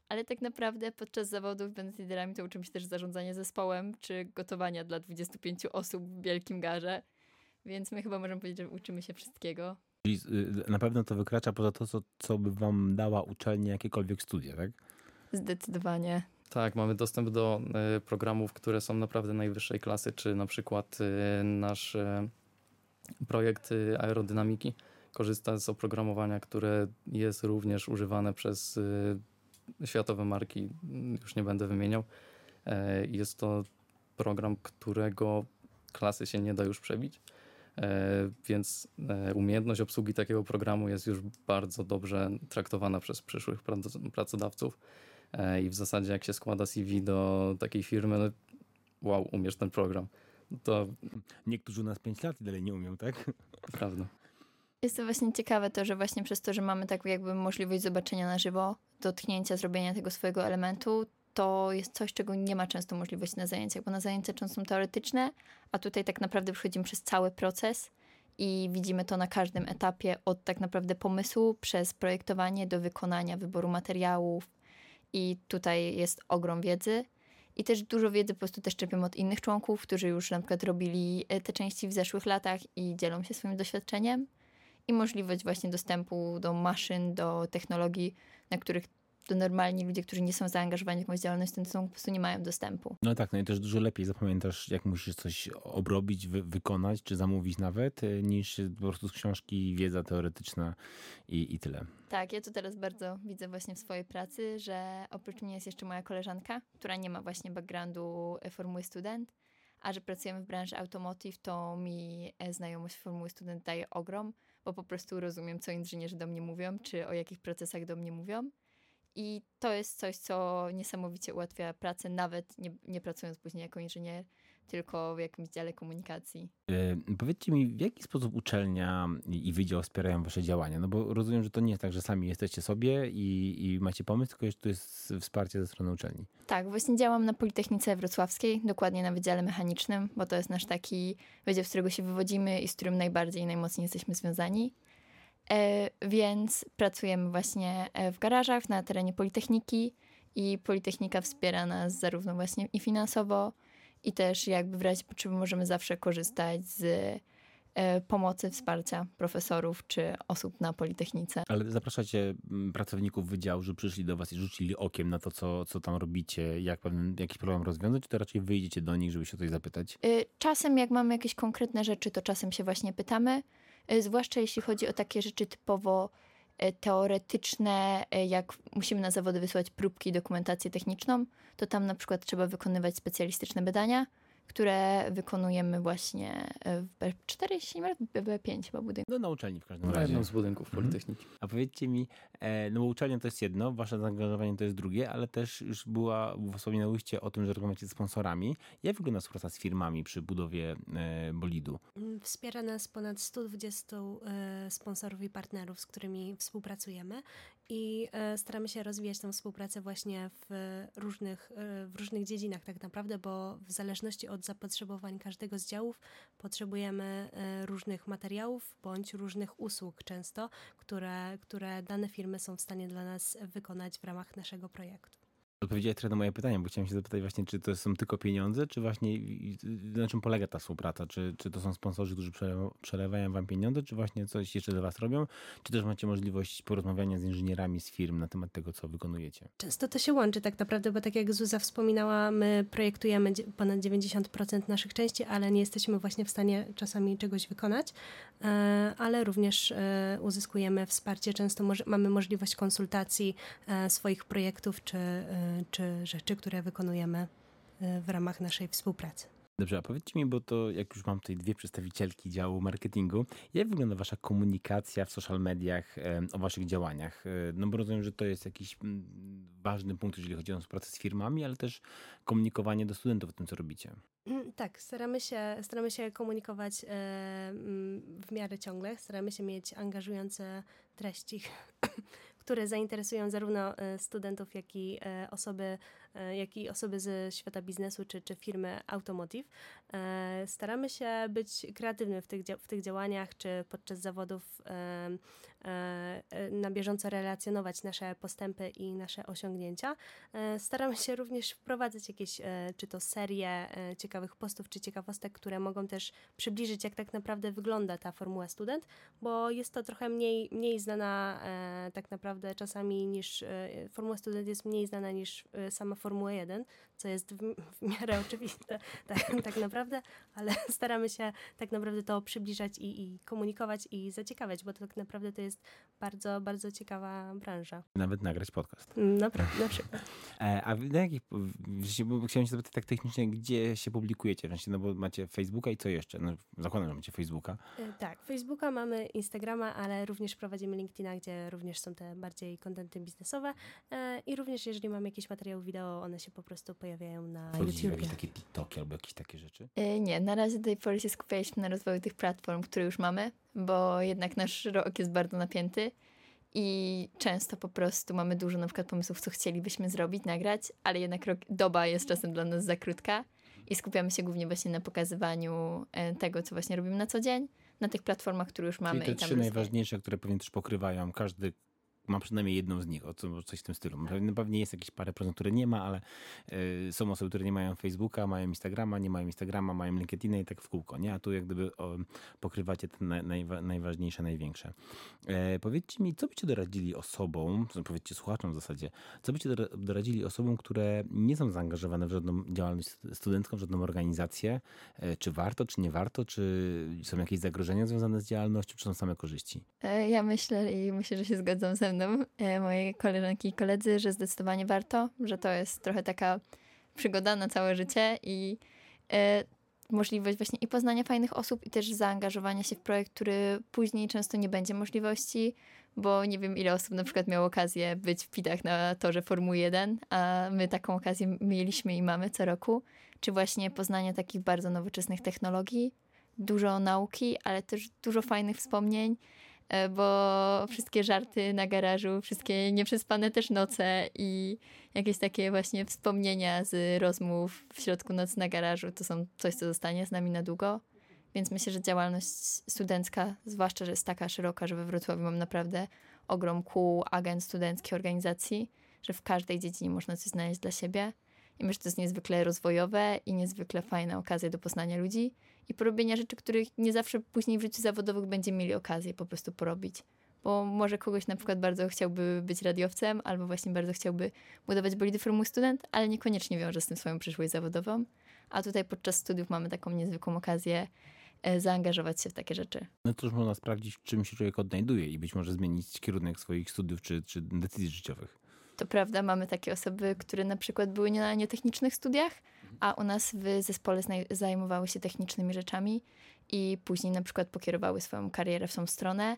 ale tak naprawdę podczas zawodów, będąc liderami, to uczymy się też zarządzania zespołem, czy gotowania dla 25 osób w wielkim garze. Więc my chyba możemy powiedzieć, że uczymy się wszystkiego. Czyli y, na pewno to wykracza poza to, co, co by wam dała uczelnia, jakiekolwiek studia, tak? Zdecydowanie. Tak, mamy dostęp do e, programów, które są naprawdę najwyższej klasy, czy na przykład e, nasz e, projekt aerodynamiki korzysta z oprogramowania, które jest również używane przez światowe marki, już nie będę wymieniał. E, Jest to program, którego klasy się nie da już przebić. E, Więc e, umiejętność obsługi takiego programu jest już bardzo dobrze traktowana przez przyszłych prac- pracodawców. E, I w zasadzie, jak się składa CV do takiej firmy, no, wow, umiesz ten program. To Niektórzy u nas 5 lat i dalej nie umią, tak? prawda. Jest to właśnie ciekawe to, że właśnie przez to, że mamy taką jakby możliwość zobaczenia na żywo, dotknięcia, zrobienia tego swojego elementu, to jest coś, czego nie ma często możliwości na zajęciach, bo na zajęcia często są teoretyczne, a tutaj tak naprawdę przechodzimy przez cały proces i widzimy to na każdym etapie, od tak naprawdę pomysłu przez projektowanie do wykonania, wyboru materiałów i tutaj jest ogrom wiedzy. I też dużo wiedzy po prostu też czerpiemy od innych członków, którzy już na przykład robili e, te części w zeszłych latach i dzielą się swoim doświadczeniem i możliwość właśnie dostępu do maszyn, do technologii, na których to normalni ludzie, którzy nie są zaangażowani w jakąś działalność, to są, po prostu nie mają dostępu. No tak, no i też dużo lepiej zapamiętasz, jak musisz coś obrobić, wy, wykonać, czy zamówić nawet, y, niż po prostu z książki wiedza teoretyczna i, i tyle. Tak, ja to teraz bardzo widzę właśnie w swojej pracy, że oprócz mnie jest jeszcze moja koleżanka, która nie ma właśnie backgroundu e, Formuły Student, a że pracujemy w branży automotive, to mi e, znajomość Formuły Student daje ogrom, bo po prostu rozumiem, co inżynierzy do mnie mówią, czy o jakich procesach do mnie mówią. I to jest coś, co niesamowicie ułatwia pracę, nawet nie, nie pracując później jako inżynier, tylko w jakimś dziale komunikacji. Y, Powiedzcie mi, w jaki sposób uczelnia i wydział wspierają wasze działania? No bo rozumiem, że to nie jest tak, że sami jesteście sobie i, i macie pomysł, tylko że tu jest wsparcie ze strony uczelni. Tak, właśnie działam na Politechnice Wrocławskiej, dokładnie na Wydziale Mechanicznym, bo to jest nasz taki wydział, z którego się wywodzimy i z którym najbardziej i najmocniej jesteśmy związani. E, więc pracujemy właśnie e, w garażach na terenie Politechniki i Politechnika wspiera nas zarówno właśnie i finansowo, i też jakby w razie potrzeby możemy zawsze korzystać z e, pomocy, wsparcia profesorów czy osób na Politechnice. Ale zapraszacie mm, pracowników wydziału, że przyszli do was i rzucili okiem na to, co, co tam robicie, jak pewien, jakiś problem rozwiązać, czy to raczej wyjdziecie do nich, żeby się o coś zapytać? Czasem, jak mamy jakieś konkretne rzeczy, to czasem się właśnie pytamy, zwłaszcza jeśli chodzi o takie rzeczy typowo y, teoretyczne, y, jak musimy na zawody wysłać próbki, dokumentację techniczną, to tam na przykład trzeba wykonywać specjalistyczne badania, które wykonujemy właśnie y, w B4, jeśli nie mylę, w B5 chyba budynku. No na uczelni w każdym Na razie. jednym z budynków Mhm. Politechniki. A powiedzcie mi, e, no bo uczelnia to jest jedno, wasze zaangażowanie to jest drugie, ale też już była, wspominałyście o tym, że rozmawiacie z sponsorami. Jak wygląda współpraca z firmami przy budowie e, bolidu? Mm, Wspiera nas ponad 120 e, sponsorów i partnerów, z którymi współpracujemy i e, staramy się rozwijać tę współpracę właśnie w różnych, e, w różnych dziedzinach tak naprawdę, bo w zależności od zapotrzebowań każdego z działów potrzebujemy e, różnych materiałów bądź różnych usług często, które, które dane firmy są w stanie dla nas wykonać w ramach naszego projektu. Odpowiedziałeś trochę na moje pytanie, bo chciałem się zapytać właśnie, czy to są tylko pieniądze, czy właśnie na czym polega ta współpraca? Czy, czy to są sponsorzy, którzy przelewa- przelewają wam pieniądze, czy właśnie coś jeszcze dla was robią? Czy też macie możliwość porozmawiania z inżynierami z firm na temat tego, co wykonujecie? Często to się łączy tak naprawdę, bo tak jak Zuza wspominała, my projektujemy ponad 90% naszych części, ale nie jesteśmy właśnie w stanie czasami czegoś wykonać, e, ale również e, uzyskujemy wsparcie. Często mamy możliwość konsultacji e, swoich projektów czy, czy rzeczy, które wykonujemy e, w ramach naszej współpracy. Dobrze, a powiedzcie mi, bo to jak już mam tutaj dwie przedstawicielki działu marketingu, jak wygląda wasza komunikacja w social mediach e, o waszych działaniach? E, No bo rozumiem, że to jest jakiś mm, ważny punkt, jeżeli chodzi o współpracę z firmami, ale też komunikowanie do studentów o tym, co robicie. Mm, Tak, staramy się, staramy się komunikować mm, w miarę ciągle. Staramy się mieć angażujące treści, które zainteresują zarówno e, studentów, jak i e, osoby, jak i osoby ze świata biznesu czy, czy firmy Automotive. E, Staramy się być kreatywnym w tych, w tych działaniach, czy podczas zawodów e, e, e, na bieżąco relacjonować nasze postępy i nasze osiągnięcia. E, Staramy się również wprowadzać jakieś, e, czy to serie e, ciekawych postów, czy ciekawostek, które mogą też przybliżyć, jak tak naprawdę wygląda ta formuła student, bo jest to trochę mniej, mniej znana e, tak naprawdę czasami niż, e, formuła student jest mniej znana niż e, sama Formuła 1, co jest w, w miarę oczywiste tak, tak naprawdę, ale staramy się tak naprawdę to przybliżać i, i komunikować i zaciekawiać, bo to tak naprawdę to jest bardzo, bardzo ciekawa branża. Nawet nagrać podcast. Naprawdę, na przykład. E, A na jakich, chciałem się zapytać tak technicznie, gdzie się publikujecie? W sensie, no bo macie Facebooka i co jeszcze? No, zakładam, że macie Facebooka. E, Tak, Facebooka mamy, Instagrama, ale również prowadzimy LinkedIna, gdzie również są te bardziej kontenty biznesowe e, i również jeżeli mamy jakieś materiały wideo, one się po prostu pojawiają na Wchodzicie w YouTubie. jakieś takie TikToki albo jakieś takie rzeczy? E, Nie, na razie do tej pory się skupialiśmy na rozwoju tych platform, które już mamy, bo jednak nasz rok jest bardzo napięty i często po prostu mamy dużo na przykład pomysłów, co chcielibyśmy zrobić, nagrać, ale jednak rok, doba jest czasem dla nas za krótka i skupiamy się głównie właśnie na pokazywaniu e, tego, co właśnie robimy na co dzień, na tych platformach, które już mamy. Czyli te i tam trzy rozwijamy. najważniejsze, które pewnie też pokrywają, każdy ma przynajmniej jedną z nich, o co, coś w tym stylu. Pewnie, pewnie jest jakieś parę procent, które nie ma, ale y, są osoby, które nie mają Facebooka, mają Instagrama, nie mają Instagrama, mają LinkedIna i tak w kółko, nie? A tu jak gdyby o, pokrywacie te naj, najwa, najważniejsze, największe. E, powiedzcie mi, co byście doradzili osobom, powiedzcie słuchaczom w zasadzie, co byście dora- doradzili osobom, które nie są zaangażowane w żadną działalność studencką, w żadną organizację, e, czy warto, czy nie warto, czy są jakieś zagrożenia związane z działalnością, czy są same korzyści? E, Ja myślę i myślę, że się zgodzą ze mną e, moje koleżanki i koledzy, że zdecydowanie warto, że to jest trochę taka przygoda na całe życie i e, możliwość właśnie i poznania fajnych osób i też zaangażowania się w projekt, który później często nie będzie możliwości, bo nie wiem ile osób na przykład miało okazję być w pitach na torze Formuły 1, a my taką okazję mieliśmy i mamy co roku, czy właśnie poznania takich bardzo nowoczesnych technologii, dużo nauki, ale też dużo fajnych wspomnień, bo wszystkie żarty na garażu, wszystkie nieprzespane też noce i jakieś takie właśnie wspomnienia z rozmów w środku nocy na garażu, to są coś, co zostanie z nami na długo. Więc myślę, że działalność studencka, zwłaszcza, że jest taka szeroka, że we Wrocławiu mam naprawdę ogrom kół, agent studenckich, organizacji, że w każdej dziedzinie można coś znaleźć dla siebie. I myślę, że to jest niezwykle rozwojowe i niezwykle fajna okazja do poznania ludzi i porobienia rzeczy, których nie zawsze później w życiu zawodowym będziemy mieli okazję po prostu porobić. Bo może kogoś na przykład bardzo chciałby być radiowcem, albo właśnie bardzo chciałby budować bolidy Formuły Student, ale niekoniecznie wiąże z tym swoją przyszłość zawodową. A tutaj podczas studiów mamy taką niezwykłą okazję e, zaangażować się w takie rzeczy. No to już można sprawdzić, w czym się człowiek odnajduje i być może zmienić kierunek swoich studiów czy, czy decyzji życiowych. To prawda, mamy takie osoby, które na przykład były nie na nietechnicznych studiach, a u nas w zespole zajmowały się technicznymi rzeczami i później na przykład pokierowały swoją karierę w tą stronę.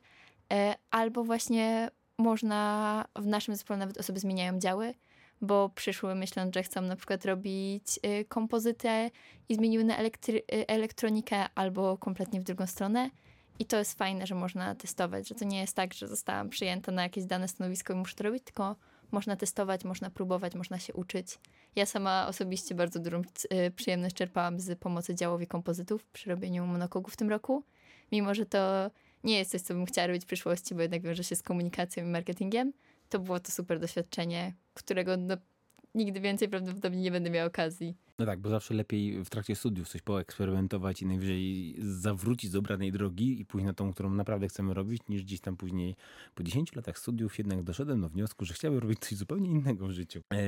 E, Albo właśnie można, w naszym zespole nawet osoby zmieniają działy, bo przyszły myśląc, że chcą na przykład robić y, kompozytę i zmieniły na elektry- y, elektronikę albo kompletnie w drugą stronę. I to jest fajne, że można testować, że to nie jest tak, że zostałam przyjęta na jakieś dane stanowisko i muszę to robić, tylko można testować, można próbować, można się uczyć. Ja sama osobiście bardzo dużą y, przyjemność czerpałam z pomocy działowi kompozytów przy robieniu monokogów w tym roku, mimo że to nie jest coś, co bym chciała robić w przyszłości, bo jednak wiąże się z komunikacją i marketingiem. To było to super doświadczenie, którego no, nigdy więcej prawdopodobnie nie będę miała okazji. No tak, bo zawsze lepiej w trakcie studiów coś poeksperymentować i najwyżej zawrócić z obranej drogi i pójść na tą, którą naprawdę chcemy robić, niż gdzieś tam później po 10 latach studiów jednak doszedłem do wniosku, że chciałbym robić coś zupełnie innego w życiu. Eee,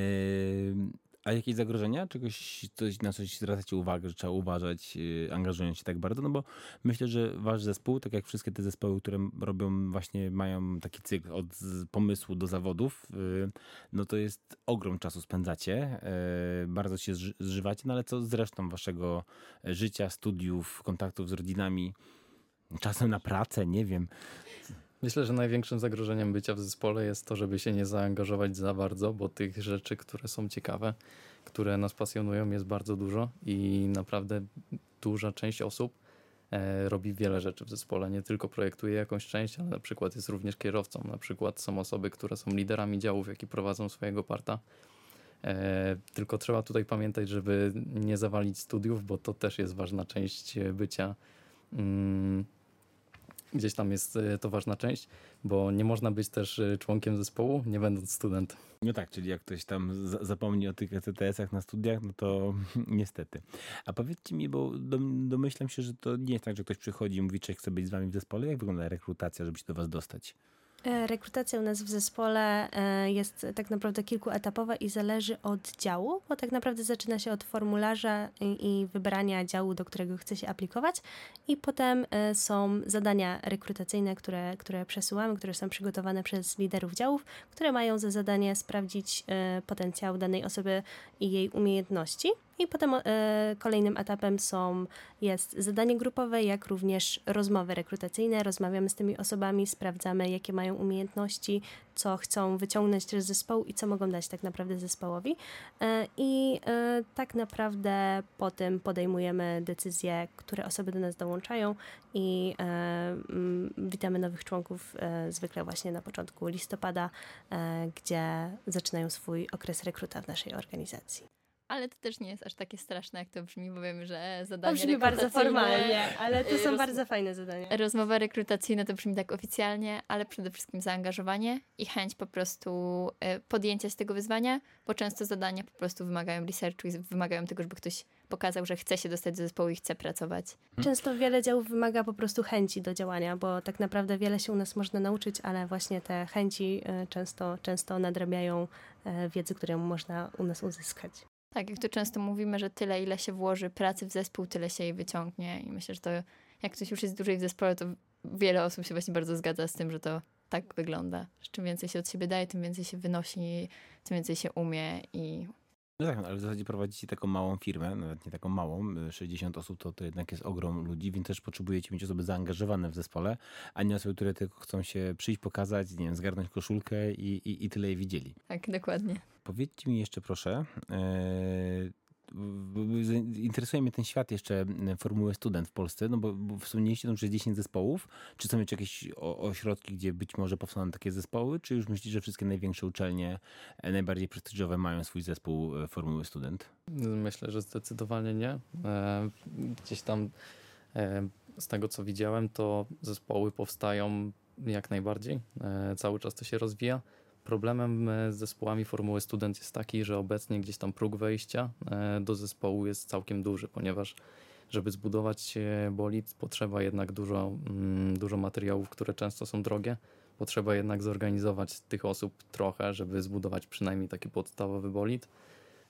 A jakieś zagrożenia? Czegoś, coś, na coś zwracacie uwagę, że trzeba uważać, yy, angażując się tak bardzo? No bo myślę, że wasz zespół, tak jak wszystkie te zespoły, które robią właśnie, mają taki cykl od pomysłu do zawodów, yy, no to jest ogrom czasu spędzacie, yy, bardzo się zżywacie, no ale co z resztą waszego życia, studiów, kontaktów z rodzinami, czasem na pracę, nie wiem. Myślę, że największym zagrożeniem bycia w zespole jest to, żeby się nie zaangażować za bardzo, bo tych rzeczy, które są ciekawe, które nas pasjonują, jest bardzo dużo i naprawdę duża część osób e, robi wiele rzeczy w zespole. Nie tylko projektuje jakąś część, ale na przykład jest również kierowcą. Na przykład są osoby, które są liderami działów, jakie prowadzą swojego parta. E, tylko trzeba tutaj pamiętać, żeby nie zawalić studiów, bo to też jest ważna część bycia. Gdzieś tam jest e, to ważna część, bo nie można być też e, członkiem zespołu, nie będąc studentem. No tak, czyli jak ktoś tam zapomni o tych ECTS-ach na studiach, no to niestety. A powiedzcie mi, bo domyślam się, że to nie jest tak, że ktoś przychodzi i mówi, czy chce być z wami w zespole. Jak wygląda rekrutacja, żeby się do was dostać? E, rekrutacja u nas w zespole e, jest tak naprawdę kilkuetapowa i zależy od działu, bo tak naprawdę zaczyna się od formularza i wybrania działu, do którego chce się aplikować i potem e, są zadania rekrutacyjne, które, które przesyłamy, które są przygotowane przez liderów działów, które mają za zadanie sprawdzić potencjał danej osoby i jej umiejętności. I potem e, kolejnym etapem są, jest zadanie grupowe, jak również rozmowy rekrutacyjne. Rozmawiamy z tymi osobami, sprawdzamy, jakie mają umiejętności, co chcą wyciągnąć z zespołu i co mogą dać tak naprawdę zespołowi. E, I e, tak naprawdę po tym podejmujemy decyzje, które osoby do nas dołączają i e, mm, witamy nowych członków e, zwykle właśnie na początku listopada, e, gdzie zaczynają swój okres rekruta w naszej organizacji ale to też nie jest aż takie straszne, jak to brzmi, bo wiemy, że zadania To brzmi bardzo formalnie, ale to są roz... bardzo fajne zadania. Rozmowa rekrutacyjna to brzmi tak oficjalnie, ale przede wszystkim zaangażowanie i chęć po prostu e, podjęcia się tego wyzwania, bo często zadania po prostu wymagają researchu i wymagają tego, żeby ktoś pokazał, że chce się dostać do zespołu i chce pracować. Hmm. Często wiele działów wymaga po prostu chęci do działania, bo tak naprawdę wiele się u nas można nauczyć, ale właśnie te chęci e, często, często nadrabiają e, wiedzy, którą można u nas uzyskać. Tak, jak to często mówimy, że tyle, ile się włoży pracy w zespół, tyle się jej wyciągnie. I myślę, że to jak ktoś już jest dłużej w zespole, to wiele osób się właśnie bardzo zgadza z tym, że to tak wygląda. Że czym więcej się od siebie daje, tym więcej się wynosi, tym więcej się umie i no tak, no, ale w zasadzie prowadzicie taką małą firmę, nawet nie taką małą, 60 osób to, to jednak jest ogrom ludzi, więc też potrzebujecie mieć osoby zaangażowane w zespole, a nie osoby, które tylko chcą się przyjść, pokazać, nie wiem, zgarnąć koszulkę i, i, i tyle je widzieli. Tak, dokładnie. Powiedzcie mi jeszcze proszę, yy, interesuje mnie ten świat jeszcze Formuły Student w Polsce, no bo, bo wspomnieliście tam, że 10 zespołów. Czy są jeszcze jakieś ośrodki, gdzie być może powstaną takie zespoły, czy już myślicie, że wszystkie największe uczelnie, e, najbardziej prestiżowe mają swój zespół e, Formuły Student? Myślę, że zdecydowanie nie. E, gdzieś tam z tego, co widziałem, to zespoły powstają jak najbardziej. Cały czas to się rozwija. Problemem e, z zespołami Formuły Student jest taki, że obecnie gdzieś tam próg wejścia e, do zespołu jest całkiem duży, ponieważ żeby zbudować bolid potrzeba jednak dużo, mm, dużo materiałów, które często są drogie. Potrzeba jednak zorganizować tych osób trochę, żeby zbudować przynajmniej taki podstawowy bolid.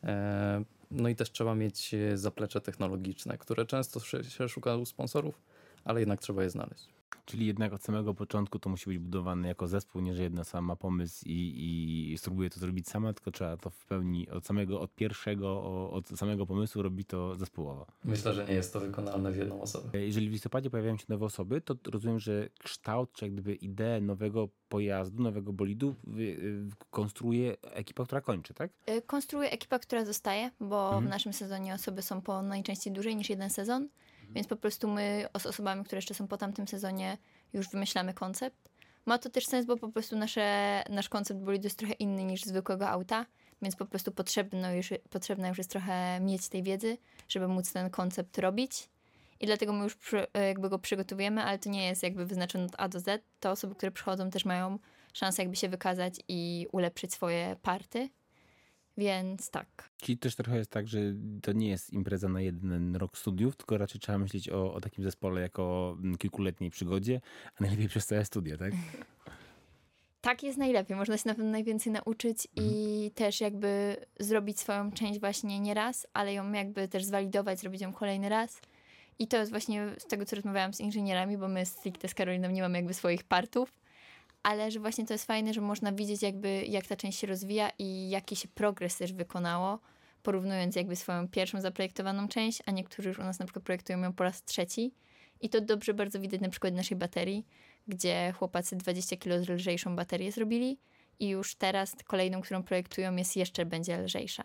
E, no i też trzeba mieć zaplecze technologiczne, które często się szuka u sponsorów, ale jednak trzeba je znaleźć. Czyli jednak od samego początku to musi być budowane jako zespół, nie że jedna sama ma pomysł i, i spróbuje to zrobić sama, tylko trzeba to w pełni od samego, od pierwszego, od samego pomysłu robi to zespołowo. Myślę, że nie jest to wykonalne w jedną osobę. Jeżeli w listopadzie pojawiają się nowe osoby, to rozumiem, że kształt, czy jak gdyby ideę nowego pojazdu, nowego bolidu konstruuje ekipa, która kończy, tak? Y, konstruuje ekipa, która zostaje, bo mhm. w naszym sezonie osoby są po najczęściej dłużej niż jeden sezon. Więc po prostu my z osobami, które jeszcze są po tamtym sezonie, już wymyślamy koncept. Ma to też sens, bo po prostu nasze, nasz koncept bolidu jest trochę inny niż zwykłego auta, więc po prostu potrzebno już, potrzebna już jest trochę mieć tej wiedzy, żeby móc ten koncept robić. I dlatego my już przy, jakby go przygotowujemy, ale to nie jest jakby wyznaczone od A do Z. Te osoby, które przychodzą też mają szansę jakby się wykazać i ulepszyć swoje party. Więc tak. Czyli też trochę jest tak, że to nie jest impreza na jeden rok studiów, tylko raczej trzeba myśleć o, o takim zespole jako kilkuletniej przygodzie, a najlepiej przez całe studia, tak? tak jest najlepiej. Można się na pewno najwięcej nauczyć i też jakby zrobić swoją część właśnie nie raz, ale ją jakby też zwalidować, zrobić ją kolejny raz. I to jest właśnie z tego, co rozmawiałam z inżynierami, bo my stricte z Karoliną nie mamy jakby swoich partów, ale że właśnie to jest fajne, że można widzieć jakby jak ta część się rozwija i jaki się progres też wykonało, porównując jakby swoją pierwszą zaprojektowaną część, a niektórzy już u nas na przykład projektują ją po raz trzeci. I to dobrze bardzo widać na przykład naszej baterii, gdzie chłopacy 20 kg lżejszą baterię zrobili i już teraz kolejną, którą projektują jest jeszcze będzie lżejsza.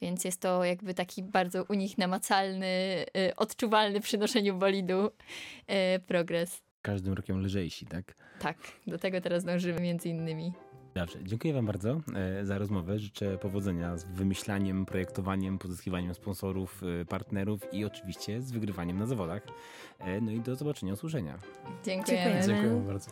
Więc jest to jakby taki bardzo u nich namacalny, y, odczuwalny przy noszeniu bolidu y, progres. Każdym rokiem lżejsi, tak? Tak, do tego teraz dążymy między innymi. Dobrze, dziękuję Wam bardzo e, za rozmowę. Życzę powodzenia z wymyślaniem, projektowaniem, pozyskiwaniem sponsorów, e, partnerów i oczywiście z wygrywaniem na zawodach. E, no i do zobaczenia, usłyszenia. Dziękujemy. Dziękujemy. Dziękuję bardzo.